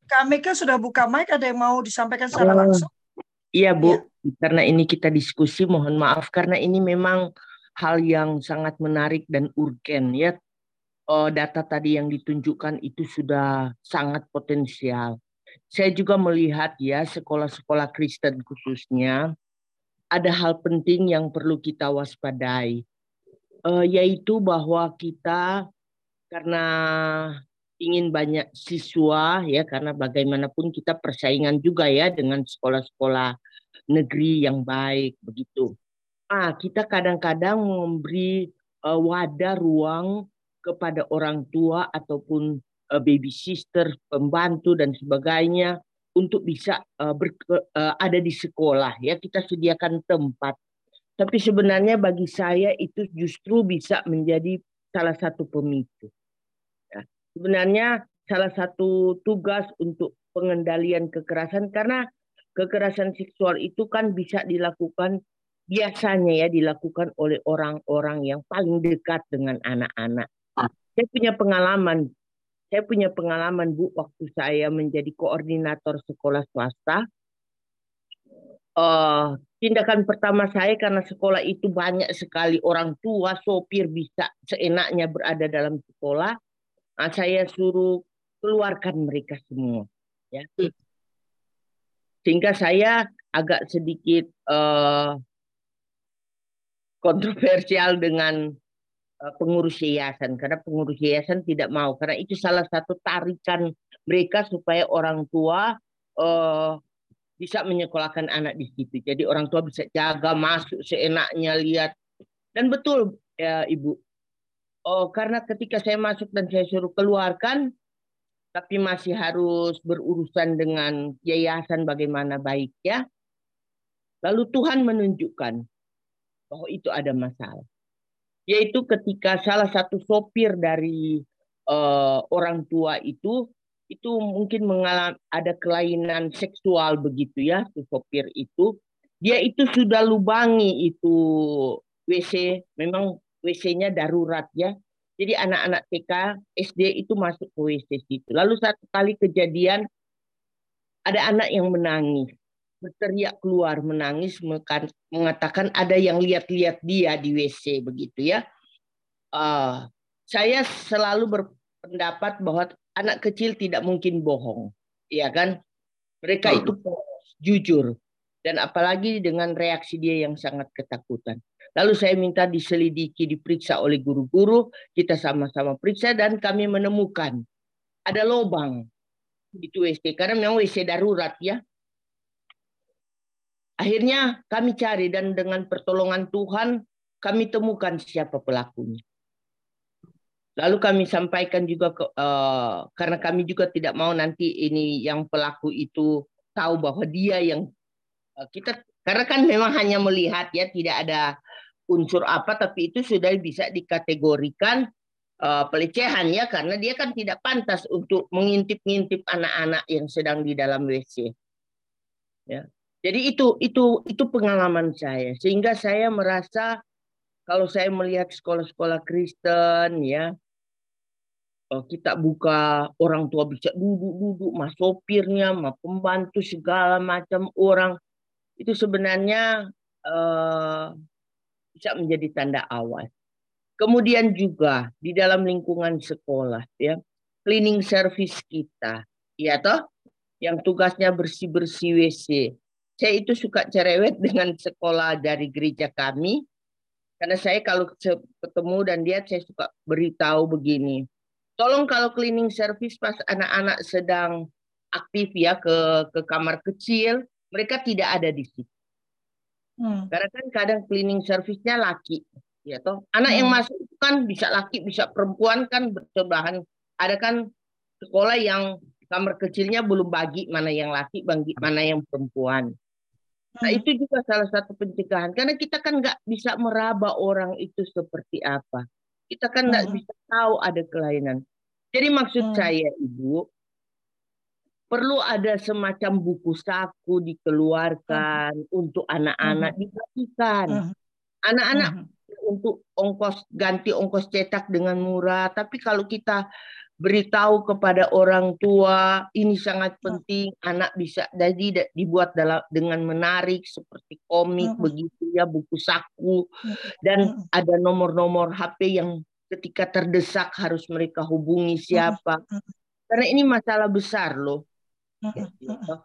Kak Mika sudah buka mic, ada yang mau disampaikan secara langsung? Iya Bu, ya. karena ini kita diskusi, mohon maaf karena ini memang hal yang sangat menarik dan urgen ya. Oh, data tadi yang ditunjukkan itu sudah sangat potensial. Saya juga melihat ya sekolah-sekolah Kristen khususnya ada hal penting yang perlu kita waspadai, uh, yaitu bahwa kita karena ingin banyak siswa ya karena bagaimanapun kita persaingan juga ya dengan sekolah-sekolah negeri yang baik begitu ah kita kadang-kadang memberi uh, wadah ruang kepada orang tua ataupun uh, baby sister, pembantu dan sebagainya untuk bisa uh, ber, uh, ada di sekolah ya kita sediakan tempat tapi sebenarnya bagi saya itu justru bisa menjadi salah satu pemicu. Ya. Sebenarnya salah satu tugas untuk pengendalian kekerasan karena kekerasan seksual itu kan bisa dilakukan biasanya ya dilakukan oleh orang-orang yang paling dekat dengan anak-anak. Saya punya pengalaman, saya punya pengalaman Bu waktu saya menjadi koordinator sekolah swasta. Uh, tindakan pertama saya karena sekolah itu banyak sekali orang tua sopir bisa seenaknya berada dalam sekolah uh, saya suruh keluarkan mereka semua ya. Sehingga saya agak sedikit uh, kontroversial dengan uh, pengurus yayasan karena pengurus yayasan tidak mau karena itu salah satu tarikan mereka supaya orang tua uh, bisa menyekolahkan anak di situ. Jadi orang tua bisa jaga masuk seenaknya lihat. Dan betul ya Ibu. Oh, karena ketika saya masuk dan saya suruh keluarkan tapi masih harus berurusan dengan yayasan bagaimana baiknya. Lalu Tuhan menunjukkan bahwa itu ada masalah. Yaitu ketika salah satu sopir dari uh, orang tua itu itu mungkin mengalami ada kelainan seksual begitu ya si sopir itu. Dia itu sudah lubangi itu WC memang WC-nya darurat ya. Jadi anak-anak TK SD itu masuk ke WC situ. Lalu satu kali kejadian ada anak yang menangis berteriak keluar menangis mengatakan ada yang lihat-lihat dia di WC begitu ya uh, saya selalu berpendapat bahwa anak kecil tidak mungkin bohong, ya kan? Mereka itu jujur dan apalagi dengan reaksi dia yang sangat ketakutan. Lalu saya minta diselidiki, diperiksa oleh guru-guru, kita sama-sama periksa dan kami menemukan ada lubang itu WC karena memang WC darurat ya. Akhirnya kami cari dan dengan pertolongan Tuhan kami temukan siapa pelakunya. Lalu kami sampaikan juga ke, uh, karena kami juga tidak mau nanti ini yang pelaku itu tahu bahwa dia yang uh, kita karena kan memang hanya melihat ya tidak ada unsur apa tapi itu sudah bisa dikategorikan uh, pelecehan ya karena dia kan tidak pantas untuk mengintip-ngintip anak-anak yang sedang di dalam WC. Ya. Jadi itu itu itu pengalaman saya sehingga saya merasa kalau saya melihat sekolah-sekolah Kristen ya Eh, kita buka orang tua bisa duduk-duduk, mas sopirnya, mas pembantu segala macam orang itu sebenarnya uh, bisa menjadi tanda awas. Kemudian juga di dalam lingkungan sekolah ya, cleaning service kita, ya toh, yang tugasnya bersih-bersih WC. Saya itu suka cerewet dengan sekolah dari gereja kami, karena saya kalau ketemu dan dia saya suka beritahu begini, tolong kalau cleaning service pas anak-anak sedang aktif ya ke ke kamar kecil, mereka tidak ada di situ. Hmm. Karena kan kadang cleaning service-nya laki, ya toh. Anak hmm. yang masuk itu kan bisa laki, bisa perempuan kan bersebelahan. Ada kan sekolah yang kamar kecilnya belum bagi mana yang laki, bagi mana yang perempuan. Nah hmm. itu juga salah satu pencegahan karena kita kan nggak bisa meraba orang itu seperti apa. Kita kan nggak hmm. bisa tahu ada kelainan. Jadi maksud hmm. saya Ibu, perlu ada semacam buku saku dikeluarkan hmm. untuk anak-anak hmm. dibagikan. Hmm. Anak-anak hmm. untuk ongkos ganti ongkos cetak dengan murah, tapi kalau kita beritahu kepada orang tua ini sangat hmm. penting anak bisa jadi dibuat dalam dengan menarik seperti komik hmm. begitu ya buku saku. Hmm. dan hmm. ada nomor-nomor HP yang ketika terdesak harus mereka hubungi siapa. Karena ini masalah besar loh.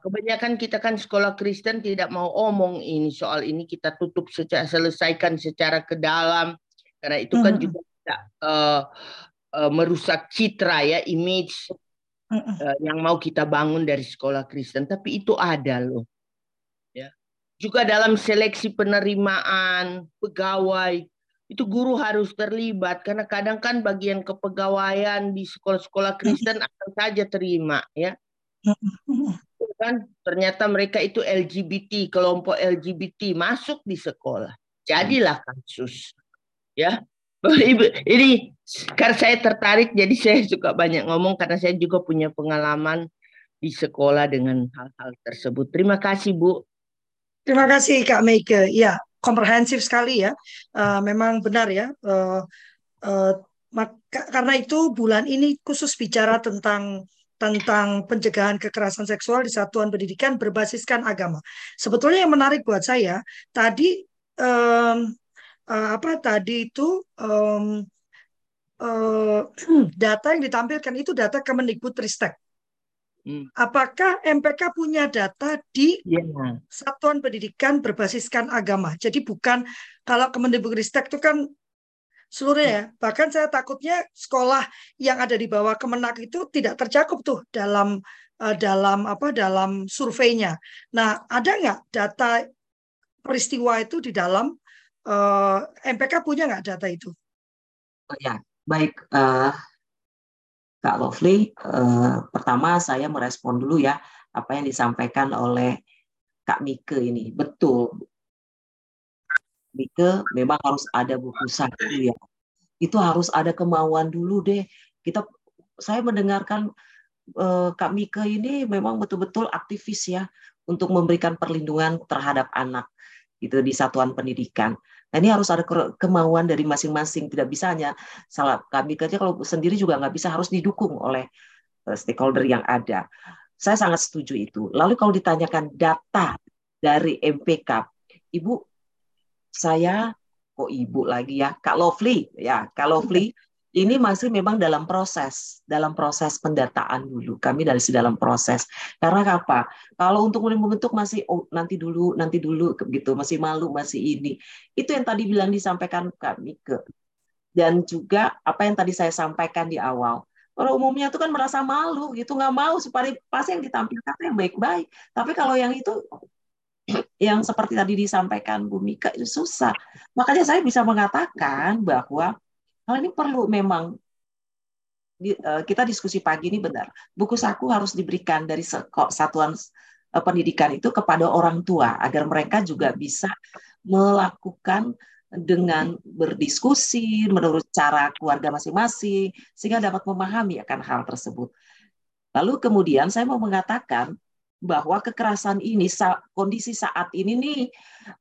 Kebanyakan kita kan sekolah Kristen tidak mau omong ini soal ini kita tutup secara selesaikan secara ke dalam. Karena itu kan juga tidak uh, uh, merusak citra ya image uh, yang mau kita bangun dari sekolah Kristen. Tapi itu ada loh ya. Juga dalam seleksi penerimaan pegawai itu guru harus terlibat. Karena kadang kan bagian kepegawaian di sekolah-sekolah Kristen akan saja terima ya. Kan? Ternyata mereka itu LGBT kelompok LGBT masuk di sekolah. Jadilah kasus. Ya, Ibu, ini karena saya tertarik, jadi saya suka banyak ngomong karena saya juga punya pengalaman di sekolah dengan hal-hal tersebut. Terima kasih, Bu. Terima kasih, Kak Meike. Ya, komprehensif sekali ya. Uh, memang benar ya. Uh, uh, maka, karena itu bulan ini khusus bicara tentang tentang pencegahan kekerasan seksual di satuan pendidikan berbasiskan agama. Sebetulnya yang menarik buat saya tadi um, uh, apa tadi itu um, uh, data yang ditampilkan itu data Kemendikbud Ristek. Hmm. Apakah MPK punya data di yeah. satuan pendidikan berbasiskan agama? Jadi bukan kalau Kemendikbud Ristek itu kan seluruhnya ya. Bahkan saya takutnya sekolah yang ada di bawah Kemenak itu tidak tercakup tuh dalam uh, dalam apa dalam surveinya. Nah, ada nggak data peristiwa itu di dalam uh, eh, MPK punya nggak data itu? Oh ya, baik uh, Kak Lovely. Uh, pertama saya merespon dulu ya apa yang disampaikan oleh Kak Mike ini. Betul, Mike memang harus ada buku satu ya. Itu harus ada kemauan dulu deh. Kita saya mendengarkan uh, Kak Mike ini memang betul-betul aktivis ya untuk memberikan perlindungan terhadap anak gitu di satuan pendidikan. Nah, ini harus ada kemauan dari masing-masing. Tidak bisa hanya salah kami kerja kalau sendiri juga nggak bisa harus didukung oleh uh, stakeholder yang ada. Saya sangat setuju itu. Lalu kalau ditanyakan data dari MPK, Ibu saya kok ibu lagi ya Kak Lovely ya Kak Lovely ini masih memang dalam proses dalam proses pendataan dulu. Kami dari dalam proses. Karena apa? Kalau untuk membentuk masih oh, nanti dulu nanti dulu gitu. Masih malu masih ini. Itu yang tadi bilang disampaikan kami ke. Dan juga apa yang tadi saya sampaikan di awal. Kalau umumnya itu kan merasa malu gitu. Nggak mau supaya pasti yang ditampilkan yang baik-baik. Tapi kalau yang itu yang seperti tadi disampaikan Bu Mika itu susah. Makanya saya bisa mengatakan bahwa hal ini perlu memang eh, kita diskusi pagi ini benar. Buku saku harus diberikan dari satuan eh, pendidikan itu kepada orang tua agar mereka juga bisa melakukan dengan berdiskusi menurut cara keluarga masing-masing sehingga dapat memahami akan hal tersebut. Lalu kemudian saya mau mengatakan bahwa kekerasan ini kondisi saat ini nih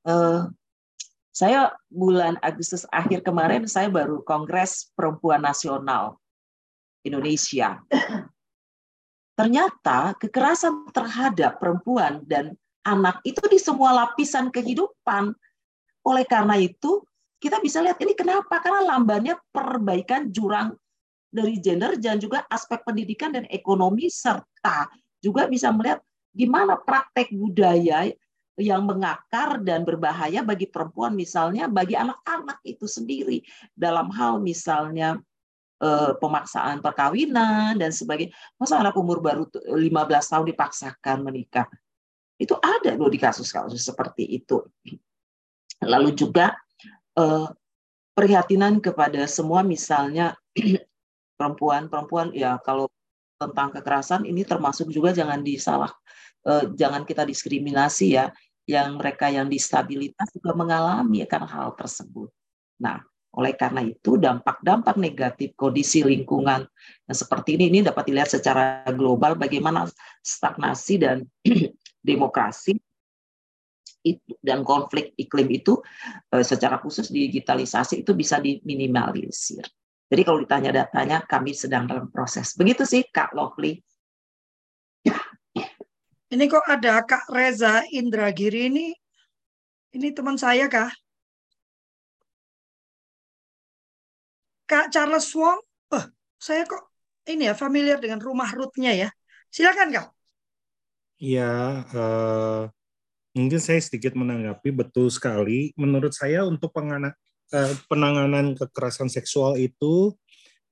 uh, saya bulan Agustus akhir kemarin saya baru Kongres Perempuan Nasional Indonesia. Ternyata kekerasan terhadap perempuan dan anak itu di semua lapisan kehidupan. Oleh karena itu, kita bisa lihat ini kenapa? Karena lambannya perbaikan jurang dari gender dan juga aspek pendidikan dan ekonomi serta juga bisa melihat gimana praktek budaya yang mengakar dan berbahaya bagi perempuan misalnya bagi anak-anak itu sendiri. Dalam hal misalnya eh, pemaksaan perkawinan dan sebagainya. Masa anak umur baru 15 tahun dipaksakan menikah? Itu ada loh di kasus-kasus seperti itu. Lalu juga eh, perhatian kepada semua misalnya perempuan-perempuan ya kalau tentang kekerasan ini termasuk juga jangan disalah eh, jangan kita diskriminasi ya yang mereka yang disabilitas juga mengalami akan hal tersebut. Nah, oleh karena itu dampak-dampak negatif kondisi lingkungan yang seperti ini ini dapat dilihat secara global bagaimana stagnasi dan demokrasi itu dan konflik iklim itu eh, secara khusus digitalisasi itu bisa diminimalisir. Jadi kalau ditanya datanya, kami sedang dalam proses. Begitu sih, Kak Lovely. Ini kok ada Kak Reza Indragiri ini. Ini teman saya kah? Kak Charles Wong. Oh, saya kok ini ya familiar dengan rumah rootnya ya. Silakan Kak. Iya, uh, mungkin saya sedikit menanggapi betul sekali. Menurut saya untuk penganak Eh, penanganan kekerasan seksual itu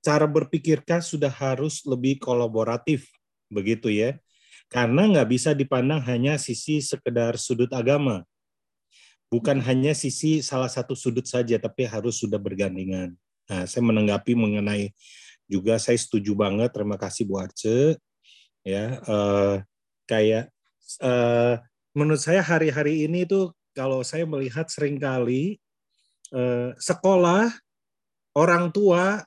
cara berpikirkan sudah harus lebih kolaboratif begitu ya karena nggak bisa dipandang hanya sisi sekedar sudut agama. Bukan hanya sisi salah satu sudut saja tapi harus sudah bergandengan nah saya menanggapi mengenai juga saya setuju banget. Terima kasih Bu Arce. Ya uh, kayak uh, menurut saya hari-hari ini tuh kalau saya melihat sering kali eh, sekolah, orang tua,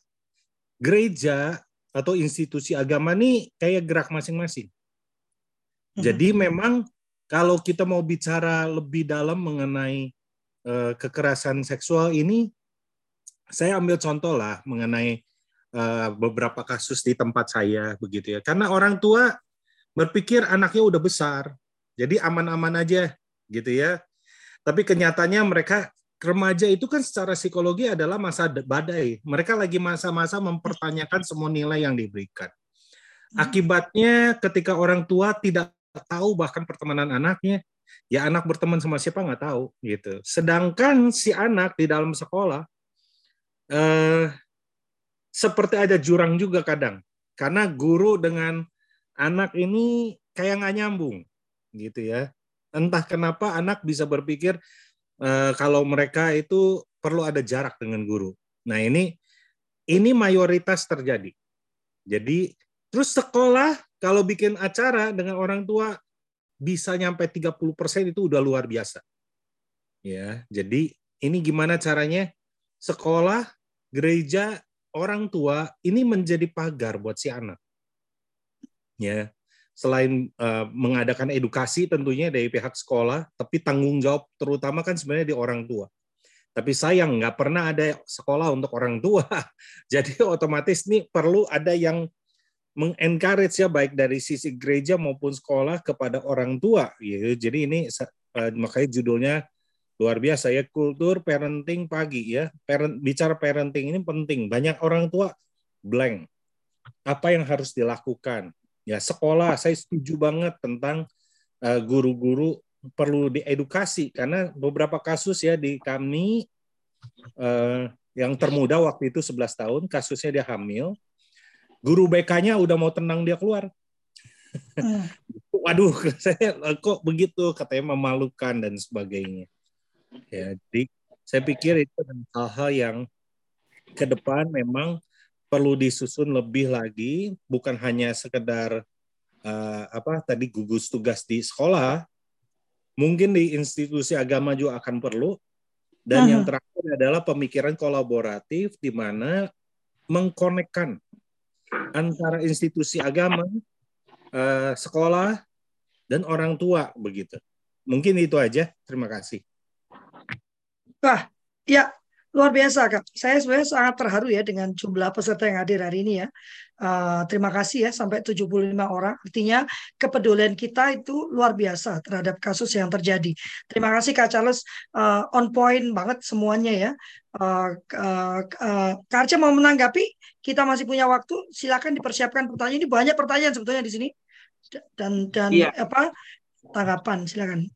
gereja atau institusi agama ini kayak gerak masing-masing. Jadi memang kalau kita mau bicara lebih dalam mengenai uh, kekerasan seksual ini, saya ambil contoh lah mengenai uh, beberapa kasus di tempat saya begitu ya. Karena orang tua berpikir anaknya udah besar, jadi aman-aman aja gitu ya. Tapi kenyataannya mereka remaja itu kan secara psikologi adalah masa badai. Mereka lagi masa-masa mempertanyakan semua nilai yang diberikan. Hmm. Akibatnya ketika orang tua tidak tahu bahkan pertemanan anaknya, ya anak berteman sama siapa nggak tahu gitu. Sedangkan si anak di dalam sekolah eh, seperti ada jurang juga kadang, karena guru dengan anak ini kayak nggak nyambung gitu ya. Entah kenapa anak bisa berpikir Eh, kalau mereka itu perlu ada jarak dengan guru. Nah ini ini mayoritas terjadi. Jadi terus sekolah kalau bikin acara dengan orang tua bisa nyampe 30% itu udah luar biasa. Ya, jadi ini gimana caranya sekolah, gereja, orang tua ini menjadi pagar buat si anak. Ya selain uh, mengadakan edukasi tentunya dari pihak sekolah, tapi tanggung jawab terutama kan sebenarnya di orang tua. Tapi sayang nggak pernah ada sekolah untuk orang tua. Jadi otomatis nih perlu ada yang mengencourage ya baik dari sisi gereja maupun sekolah kepada orang tua. Gitu. Jadi ini uh, makanya judulnya luar biasa ya kultur parenting pagi ya. Parent, bicara parenting ini penting. Banyak orang tua blank. Apa yang harus dilakukan? ya sekolah saya setuju banget tentang uh, guru-guru perlu diedukasi karena beberapa kasus ya di kami uh, yang termuda waktu itu 11 tahun kasusnya dia hamil guru BK-nya udah mau tenang dia keluar hmm. waduh saya kok begitu katanya memalukan dan sebagainya ya jadi saya pikir itu hal-hal yang ke depan memang perlu disusun lebih lagi, bukan hanya sekedar uh, apa tadi gugus tugas di sekolah, mungkin di institusi agama juga akan perlu. Dan uh -huh. yang terakhir adalah pemikiran kolaboratif di mana mengkonekkan antara institusi agama, uh, sekolah, dan orang tua begitu. Mungkin itu aja. Terima kasih. Wah, ya Luar biasa, Kak. Saya sebenarnya sangat terharu ya dengan jumlah peserta yang hadir hari ini ya. Uh, terima kasih ya sampai 75 orang. Artinya kepedulian kita itu luar biasa terhadap kasus yang terjadi. Terima kasih Kak Charles uh, on point banget semuanya ya. Uh, uh, uh, Kak Arca mau menanggapi? Kita masih punya waktu. Silakan dipersiapkan pertanyaan. Ini banyak pertanyaan sebetulnya di sini. Dan dan iya. apa tanggapan? Silakan.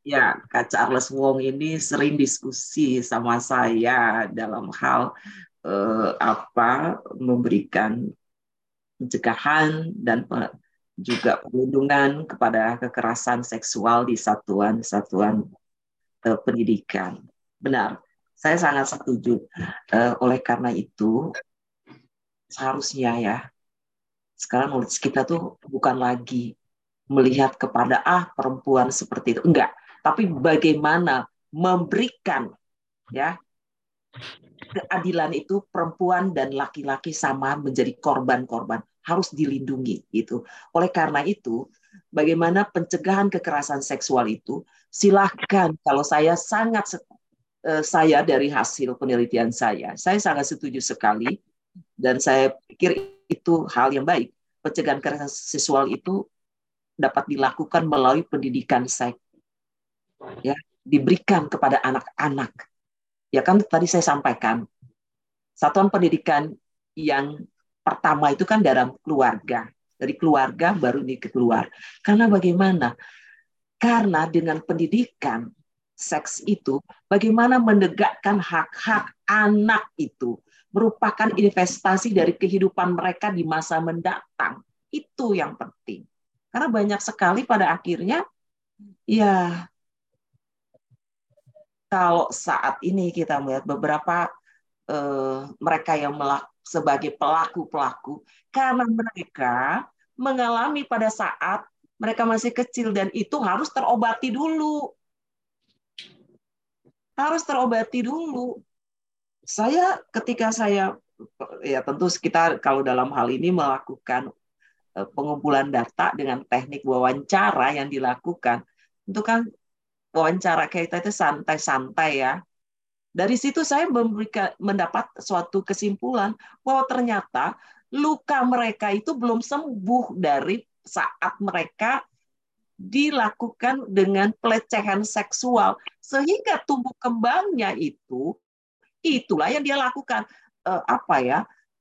Ya, Kak Charles Wong ini sering diskusi sama saya dalam hal eh, apa memberikan pencegahan dan juga perlindungan kepada kekerasan seksual di satuan-satuan eh, pendidikan. Benar, saya sangat setuju. Eh, oleh karena itu, seharusnya ya, sekarang kita tuh bukan lagi melihat kepada ah perempuan seperti itu. Enggak, tapi bagaimana memberikan ya keadilan itu perempuan dan laki-laki sama menjadi korban-korban harus dilindungi gitu. Oleh karena itu, bagaimana pencegahan kekerasan seksual itu silahkan kalau saya sangat eh, saya dari hasil penelitian saya, saya sangat setuju sekali dan saya pikir itu hal yang baik. Pencegahan kekerasan seksual itu dapat dilakukan melalui pendidikan seks ya diberikan kepada anak-anak. Ya kan tadi saya sampaikan satuan pendidikan yang pertama itu kan dalam keluarga. Dari keluarga baru ini keluar. Karena bagaimana? Karena dengan pendidikan seks itu bagaimana menegakkan hak-hak anak itu merupakan investasi dari kehidupan mereka di masa mendatang. Itu yang penting. Karena banyak sekali pada akhirnya ya kalau saat ini kita melihat beberapa uh, mereka yang melak sebagai pelaku-pelaku karena mereka mengalami pada saat mereka masih kecil dan itu harus terobati dulu. harus terobati dulu. Saya ketika saya ya tentu kita kalau dalam hal ini melakukan eh, pengumpulan data dengan teknik wawancara yang dilakukan, itu kan wawancara kita itu santai-santai ya. Dari situ saya memberikan mendapat suatu kesimpulan bahwa ternyata luka mereka itu belum sembuh dari saat mereka dilakukan dengan pelecehan seksual. Sehingga tumbuh kembangnya itu itulah yang dia lakukan. Uh, apa ya?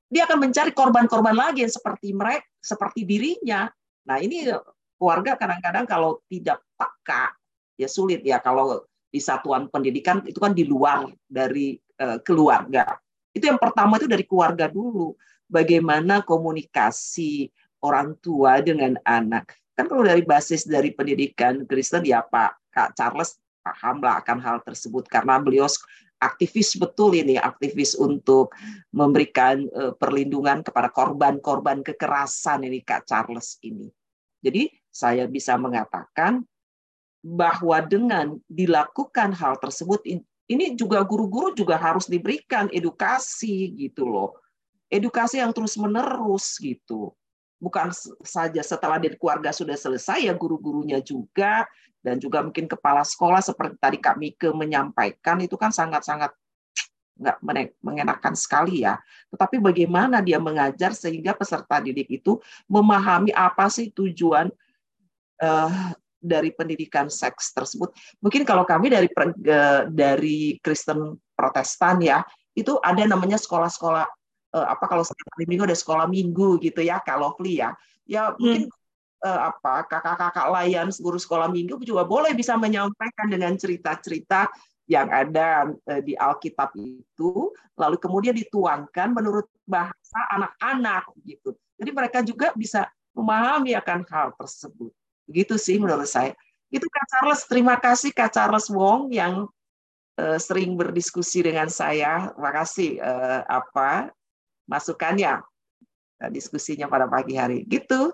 Dia akan mencari korban-korban lagi yang seperti mereka seperti dirinya. Nah ini keluarga kadang-kadang kalau tidak peka ya sulit. Ya kalau di satuan pendidikan itu kan di luar dari uh, keluarga. Itu yang pertama itu dari keluarga dulu. Bagaimana komunikasi orang tua dengan anak. Kan kalau dari basis dari pendidikan Kristen ya Pak Kak Charles paham lah akan hal tersebut. Karena beliau aktivis betul ini aktivis untuk memberikan uh, perlindungan kepada korban-korban kekerasan ini Kak Charles ini. Jadi saya bisa mengatakan bahwa dengan dilakukan hal tersebut ini juga guru-guru juga harus diberikan edukasi gitu loh. Edukasi yang terus menerus gitu bukan saja setelah dari keluarga sudah selesai ya guru-gurunya juga dan juga mungkin kepala sekolah seperti tadi Kak Mike menyampaikan itu kan sangat-sangat nggak mengenakan sekali ya. Tetapi bagaimana dia mengajar sehingga peserta didik itu memahami apa sih tujuan uh, dari pendidikan seks tersebut. Mungkin kalau kami dari dari Kristen Protestan ya, itu ada namanya sekolah-sekolah uh, apa kalau hari minggu ada sekolah minggu gitu ya kalau Lovely ya. Ya mungkin uh, apa kakak-kakak layan guru sekolah minggu juga boleh bisa menyampaikan dengan cerita-cerita yang ada di Alkitab itu lalu kemudian dituangkan menurut bahasa anak-anak gitu. Jadi mereka juga bisa memahami akan hal tersebut begitu sih menurut saya itu Kak Charles terima kasih Kak Charles Wong yang sering berdiskusi dengan saya. Terima kasih uh, apa masukannya eh, diskusinya pada pagi hari. Gitu.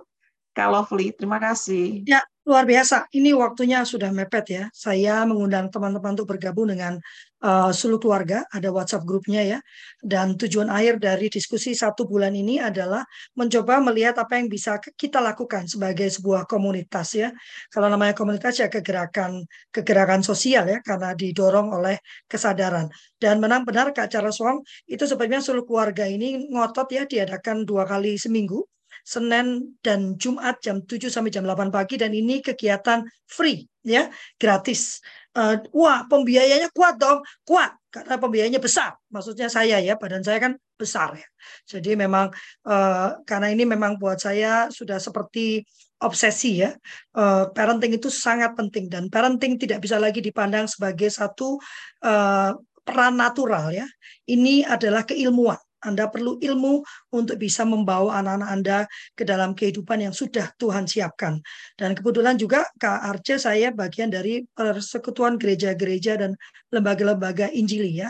Kalau Fli, terima kasih. Ya, luar biasa. Ini waktunya sudah mepet ya. Saya mengundang teman-teman untuk bergabung dengan uh, Sulu Keluarga. Ada WhatsApp grupnya ya. Dan tujuan akhir dari diskusi satu bulan ini adalah mencoba melihat apa yang bisa kita lakukan sebagai sebuah komunitas ya. Kalau namanya komunitas ya kegerakan kegerakan sosial ya, karena didorong oleh kesadaran. Dan menang benar Kak Charles Wong, itu sebabnya Sulu Keluarga ini ngotot ya diadakan dua kali seminggu Senin dan Jumat jam 7 sampai jam 8 pagi dan ini kegiatan free ya, gratis. Uh, wah, pembiayanya kuat dong. Kuat karena pembiayanya besar. Maksudnya saya ya, badan saya kan besar ya. Jadi memang uh, karena ini memang buat saya sudah seperti obsesi ya. Uh, parenting itu sangat penting dan parenting tidak bisa lagi dipandang sebagai satu uh, peran natural ya. Ini adalah keilmuan. Anda perlu ilmu untuk bisa membawa anak-anak Anda ke dalam kehidupan yang sudah Tuhan siapkan. Dan kebetulan juga Kak Arce saya bagian dari persekutuan gereja-gereja dan lembaga-lembaga Injili ya.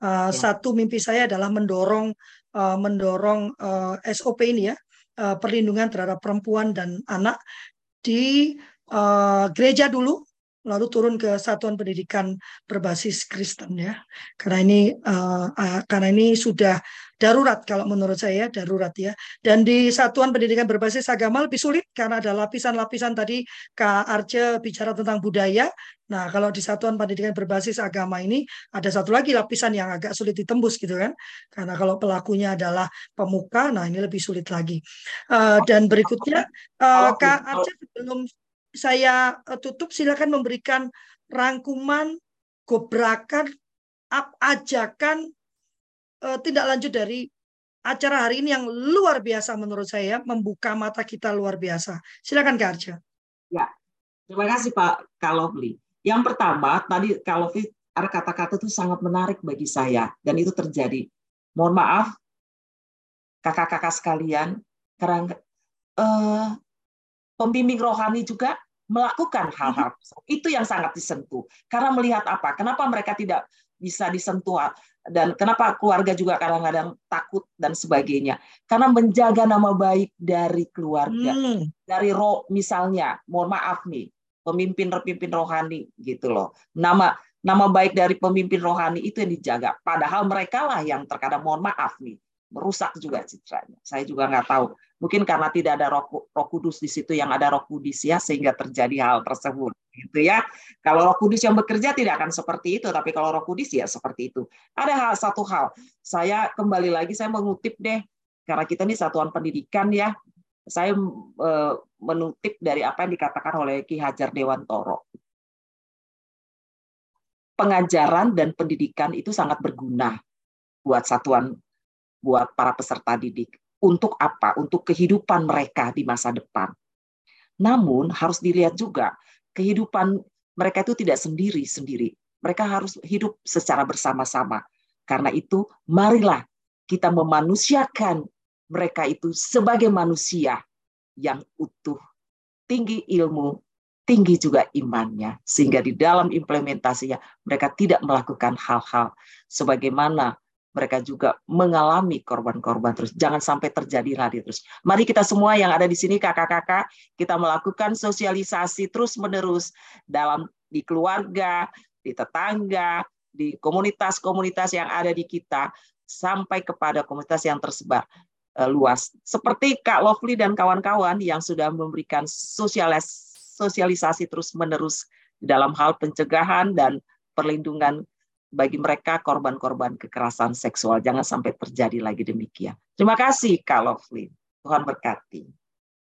Uh, ya. Satu mimpi saya adalah mendorong uh, mendorong uh, eh, SOP ini ya, uh, perlindungan terhadap perempuan dan anak di uh, gereja dulu lalu turun ke satuan pendidikan berbasis Kristen ya karena ini uh, uh, karena ini sudah darurat kalau menurut saya darurat ya. Dan di satuan pendidikan berbasis agama lebih sulit karena ada lapisan-lapisan tadi Kak Arce bicara tentang budaya. Nah kalau di satuan pendidikan berbasis agama ini ada satu lagi lapisan yang agak sulit ditembus gitu kan. Karena kalau pelakunya adalah pemuka nah ini lebih sulit lagi. Uh, dan berikutnya uh, Kak Arce sebelum saya eh, tutup silakan memberikan rangkuman, gobrakan, ajakan uh, tindak lanjut dari acara hari ini yang luar biasa menurut saya membuka mata kita luar biasa. Silakan Kak Arja. Ya, terima kasih Pak Kalofli. Yang pertama tadi Kalofli ada kata-kata itu sangat menarik bagi saya dan itu terjadi. Mohon maaf kakak-kakak sekalian, karena uh, pembimbing rohani juga melakukan hal-hal itu yang sangat disentuh karena melihat apa kenapa mereka tidak bisa disentuh dan kenapa keluarga juga kadang-kadang takut dan sebagainya karena menjaga nama baik dari keluarga hmm. dari roh misalnya mohon maaf nih pemimpin pemimpin rohani gitu loh nama nama baik dari pemimpin rohani itu yang dijaga. Padahal mereka lah yang terkadang mohon maaf nih merusak juga citranya. Saya juga nggak tahu. Mungkin karena tidak ada roh, roh kudus di situ yang ada roh kudus ya sehingga terjadi hal tersebut. Gitu ya. Kalau roh kudus yang bekerja tidak akan seperti itu, tapi kalau roh kudus ya seperti itu. Ada hal satu hal. Saya kembali lagi saya mengutip deh karena kita ini satuan pendidikan ya. Saya e, menutip dari apa yang dikatakan oleh Ki Hajar Dewantoro pengajaran dan pendidikan itu sangat berguna buat satuan, buat para peserta didik. Untuk apa? Untuk kehidupan mereka di masa depan. Namun harus dilihat juga kehidupan mereka itu tidak sendiri-sendiri. Mereka harus hidup secara bersama-sama. Karena itu, marilah kita memanusiakan mereka itu sebagai manusia yang utuh, tinggi ilmu, tinggi juga imannya sehingga di dalam implementasinya mereka tidak melakukan hal-hal sebagaimana mereka juga mengalami korban-korban terus. Jangan sampai terjadi lagi terus. Mari kita semua yang ada di sini kakak-kakak kita melakukan sosialisasi terus-menerus dalam di keluarga di tetangga di komunitas-komunitas yang ada di kita sampai kepada komunitas yang tersebar eh, luas. Seperti Kak Lovely dan kawan-kawan yang sudah memberikan sosialis sosialisasi terus-menerus dalam hal pencegahan dan perlindungan bagi mereka korban-korban kekerasan seksual. Jangan sampai terjadi lagi demikian. Terima kasih, Kak Lovely. Tuhan berkati.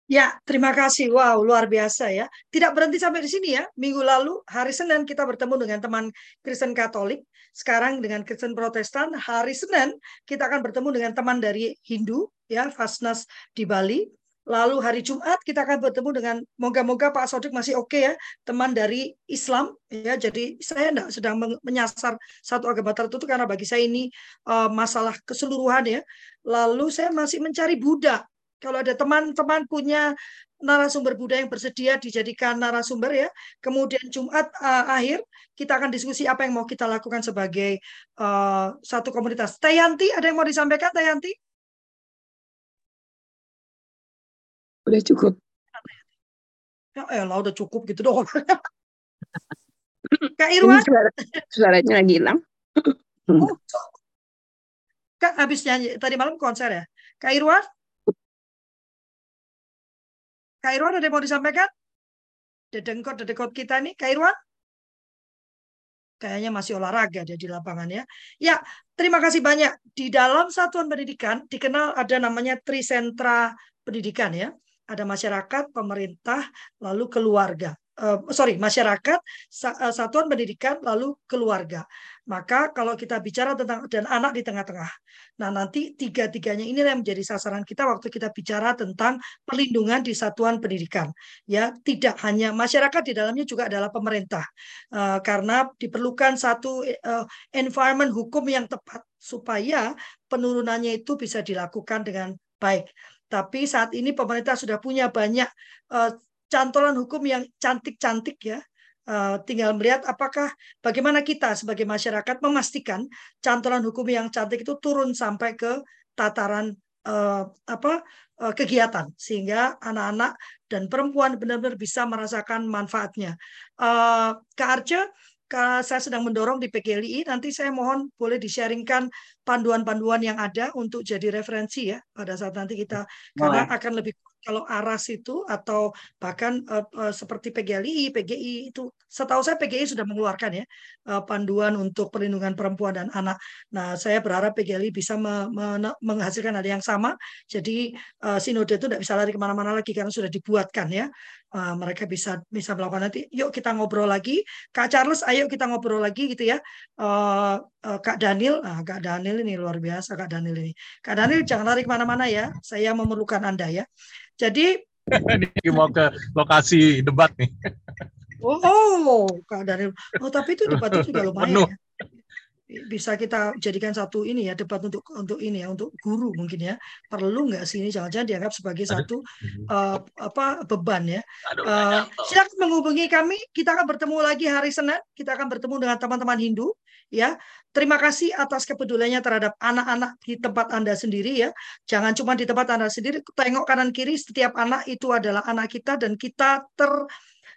Ya, terima kasih. Wow, luar biasa ya. Tidak berhenti sampai di sini ya. Minggu lalu, hari Senin kita bertemu dengan teman Kristen Katolik. Sekarang dengan Kristen Protestan. Hari Senin kita akan bertemu dengan teman dari Hindu, ya, Fasnas di Bali. Lalu hari Jumat kita akan bertemu dengan moga-moga Pak Sodik masih oke okay ya, teman dari Islam ya. Jadi saya tidak sedang menyasar satu agama tertentu karena bagi saya ini uh, masalah keseluruhan ya. Lalu saya masih mencari Buddha. Kalau ada teman-teman punya narasumber Buddha yang bersedia dijadikan narasumber ya. Kemudian Jumat uh, akhir kita akan diskusi apa yang mau kita lakukan sebagai uh, satu komunitas. Tayanti ada yang mau disampaikan Tayanti? Udah cukup. Ya elah udah cukup gitu dong. Kak Irwan? Suara, suaranya lagi hilang. Oh, Kak habis nyanyi tadi malam konser ya. Kak Irwan? Kak Irwan ada yang mau disampaikan? Dedengkot dedengkot kita nih, Kak Irwan? Kayaknya masih olahraga dia di lapangan ya. Ya, terima kasih banyak. Di dalam satuan pendidikan dikenal ada namanya trisentra pendidikan ya ada masyarakat, pemerintah, lalu keluarga. Uh, sorry, masyarakat, eh, satuan pendidikan, lalu keluarga. Maka kalau kita bicara tentang dan anak di tengah-tengah, nah nanti tiga-tiganya ini yang menjadi sasaran kita waktu kita bicara tentang perlindungan di satuan pendidikan. Ya, tidak hanya masyarakat di dalamnya juga adalah pemerintah, uh, karena diperlukan satu uh, environment hukum yang tepat supaya penurunannya itu bisa dilakukan dengan baik. Tapi saat ini pemerintah sudah punya banyak uh, cantolan hukum yang cantik-cantik ya. Uh, tinggal melihat apakah bagaimana kita sebagai masyarakat memastikan cantolan hukum yang cantik itu turun sampai ke tataran uh, apa uh, kegiatan sehingga anak-anak dan perempuan benar-benar bisa merasakan manfaatnya. Uh, Kak Arce, saya sedang mendorong di PGLI, nanti saya mohon boleh di-sharingkan panduan-panduan yang ada untuk jadi referensi ya pada saat nanti kita karena akan lebih kalau aras itu atau bahkan uh, uh, seperti PGLI, PGI itu setahu saya PGI sudah mengeluarkan ya uh, panduan untuk perlindungan perempuan dan anak. Nah, saya berharap PGLI bisa me me menghasilkan hal yang sama. Jadi uh, sinode itu tidak bisa lari ke mana-mana lagi karena sudah dibuatkan ya. Uh, mereka bisa bisa melakukan nanti. Yuk kita ngobrol lagi, Kak Charles. Ayo kita ngobrol lagi gitu ya. Uh, uh, Kak Daniel, nah, Kak Daniel ini luar biasa Kak Daniel ini. Kak Daniel jangan lari ke mana-mana ya. Saya memerlukan anda ya. Jadi mau ke lokasi debat nih. Oh, Kak Daniel. Oh, tapi itu debat itu juga lumayan ya. Bisa kita jadikan satu ini ya debat untuk untuk ini ya untuk guru mungkin ya. Perlu nggak sih ini? Jangan-jangan dianggap sebagai satu uh, apa beban ya. Uh, silakan menghubungi kami. Kita akan bertemu lagi hari Senin. Kita akan bertemu dengan teman-teman Hindu ya. Terima kasih atas kepeduliannya terhadap anak-anak di tempat anda sendiri ya. Jangan cuma di tempat anda sendiri tengok kanan kiri setiap anak itu adalah anak kita dan kita ter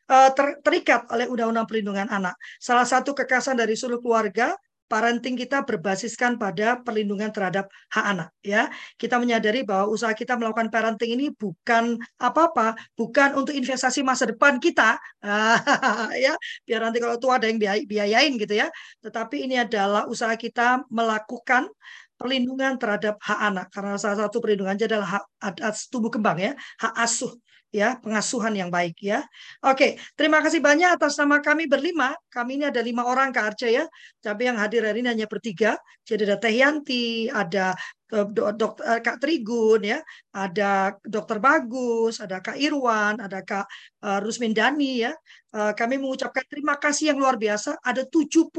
ter, terikat oleh Undang-Undang Perlindungan Anak. Salah satu kekerasan dari seluruh keluarga parenting kita berbasiskan pada perlindungan terhadap hak anak ya. Kita menyadari bahwa usaha kita melakukan parenting ini bukan apa-apa, bukan untuk investasi masa depan kita ya, biar nanti kalau tua ada yang biayain gitu ya. Tetapi ini adalah usaha kita melakukan perlindungan terhadap hak anak karena salah satu perlindungannya adalah hak atas tumbuh kembang ya, hak asuh ya pengasuhan yang baik ya. Oke, terima kasih banyak atas nama kami berlima. Kami ini ada lima orang Kak Arce ya, tapi yang hadir hari ini hanya bertiga. Jadi ada Teh Yanti, ada dok, eh, Kak Trigun ya, ada Dokter Bagus, ada Kak Irwan, ada Kak uh, Rusmin Dani ya. Uh, kami mengucapkan terima kasih yang luar biasa. Ada 76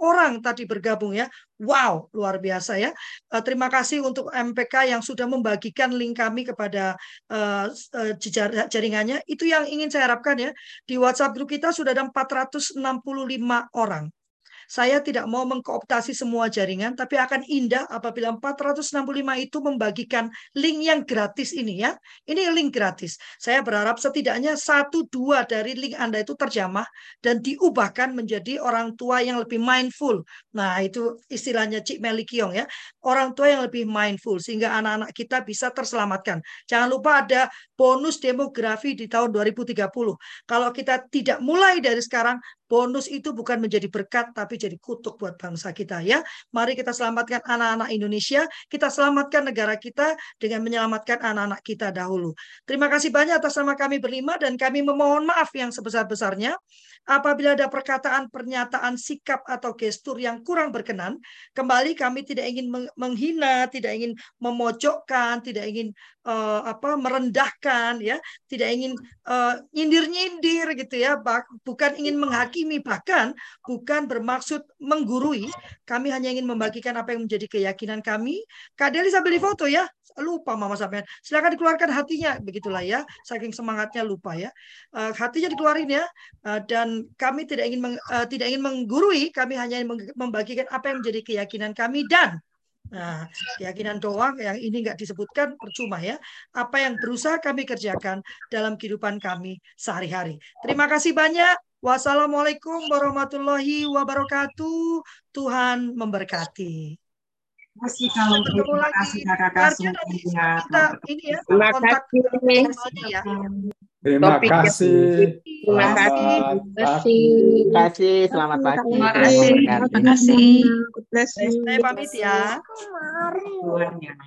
orang tadi bergabung ya. Wow, luar biasa ya. Terima kasih untuk MPK yang sudah membagikan link kami kepada jaringannya. Itu yang ingin saya harapkan ya. Di WhatsApp grup kita sudah ada 465 orang. Saya tidak mau mengkooptasi semua jaringan, tapi akan indah apabila 465 itu membagikan link yang gratis ini ya. Ini link gratis. Saya berharap setidaknya satu dua dari link Anda itu terjamah dan diubahkan menjadi orang tua yang lebih mindful. Nah itu istilahnya Cik Meli Kiong ya. Orang tua yang lebih mindful sehingga anak-anak kita bisa terselamatkan. Jangan lupa ada bonus demografi di tahun 2030. Kalau kita tidak mulai dari sekarang, bonus itu bukan menjadi berkat tapi jadi kutuk buat bangsa kita ya. Mari kita selamatkan anak-anak Indonesia, kita selamatkan negara kita dengan menyelamatkan anak-anak kita dahulu. Terima kasih banyak atas nama kami berlima dan kami memohon maaf yang sebesar-besarnya apabila ada perkataan, pernyataan, sikap atau gestur yang kurang berkenan. Kembali kami tidak ingin menghina, tidak ingin memojokkan, tidak ingin uh, apa merendahkan ya, tidak ingin uh, nyindir-nyindir gitu ya, bukan ingin menghakimi menghakimi bahkan bukan bermaksud menggurui. Kami hanya ingin membagikan apa yang menjadi keyakinan kami. Kak Deli sambil di foto ya. Lupa Mama sampean. Silakan dikeluarkan hatinya begitulah ya. Saking semangatnya lupa ya. Uh, hatinya dikeluarin ya. Uh, dan kami tidak ingin meng, uh, tidak ingin menggurui, kami hanya ingin membagikan apa yang menjadi keyakinan kami dan Nah, keyakinan doang yang ini nggak disebutkan percuma ya. Apa yang berusaha kami kerjakan dalam kehidupan kami sehari-hari. Terima kasih banyak. Wassalamualaikum warahmatullahi wabarakatuh. Tuhan memberkati. Terima kasih kalau terima kasih. Kita ini ya terima kasih. Ya. Terima kasih. Terima kasih. Terima kasih. Selamat pagi. Terima kasih. Terima kasih. Saya pamit ya. Tuhan ya.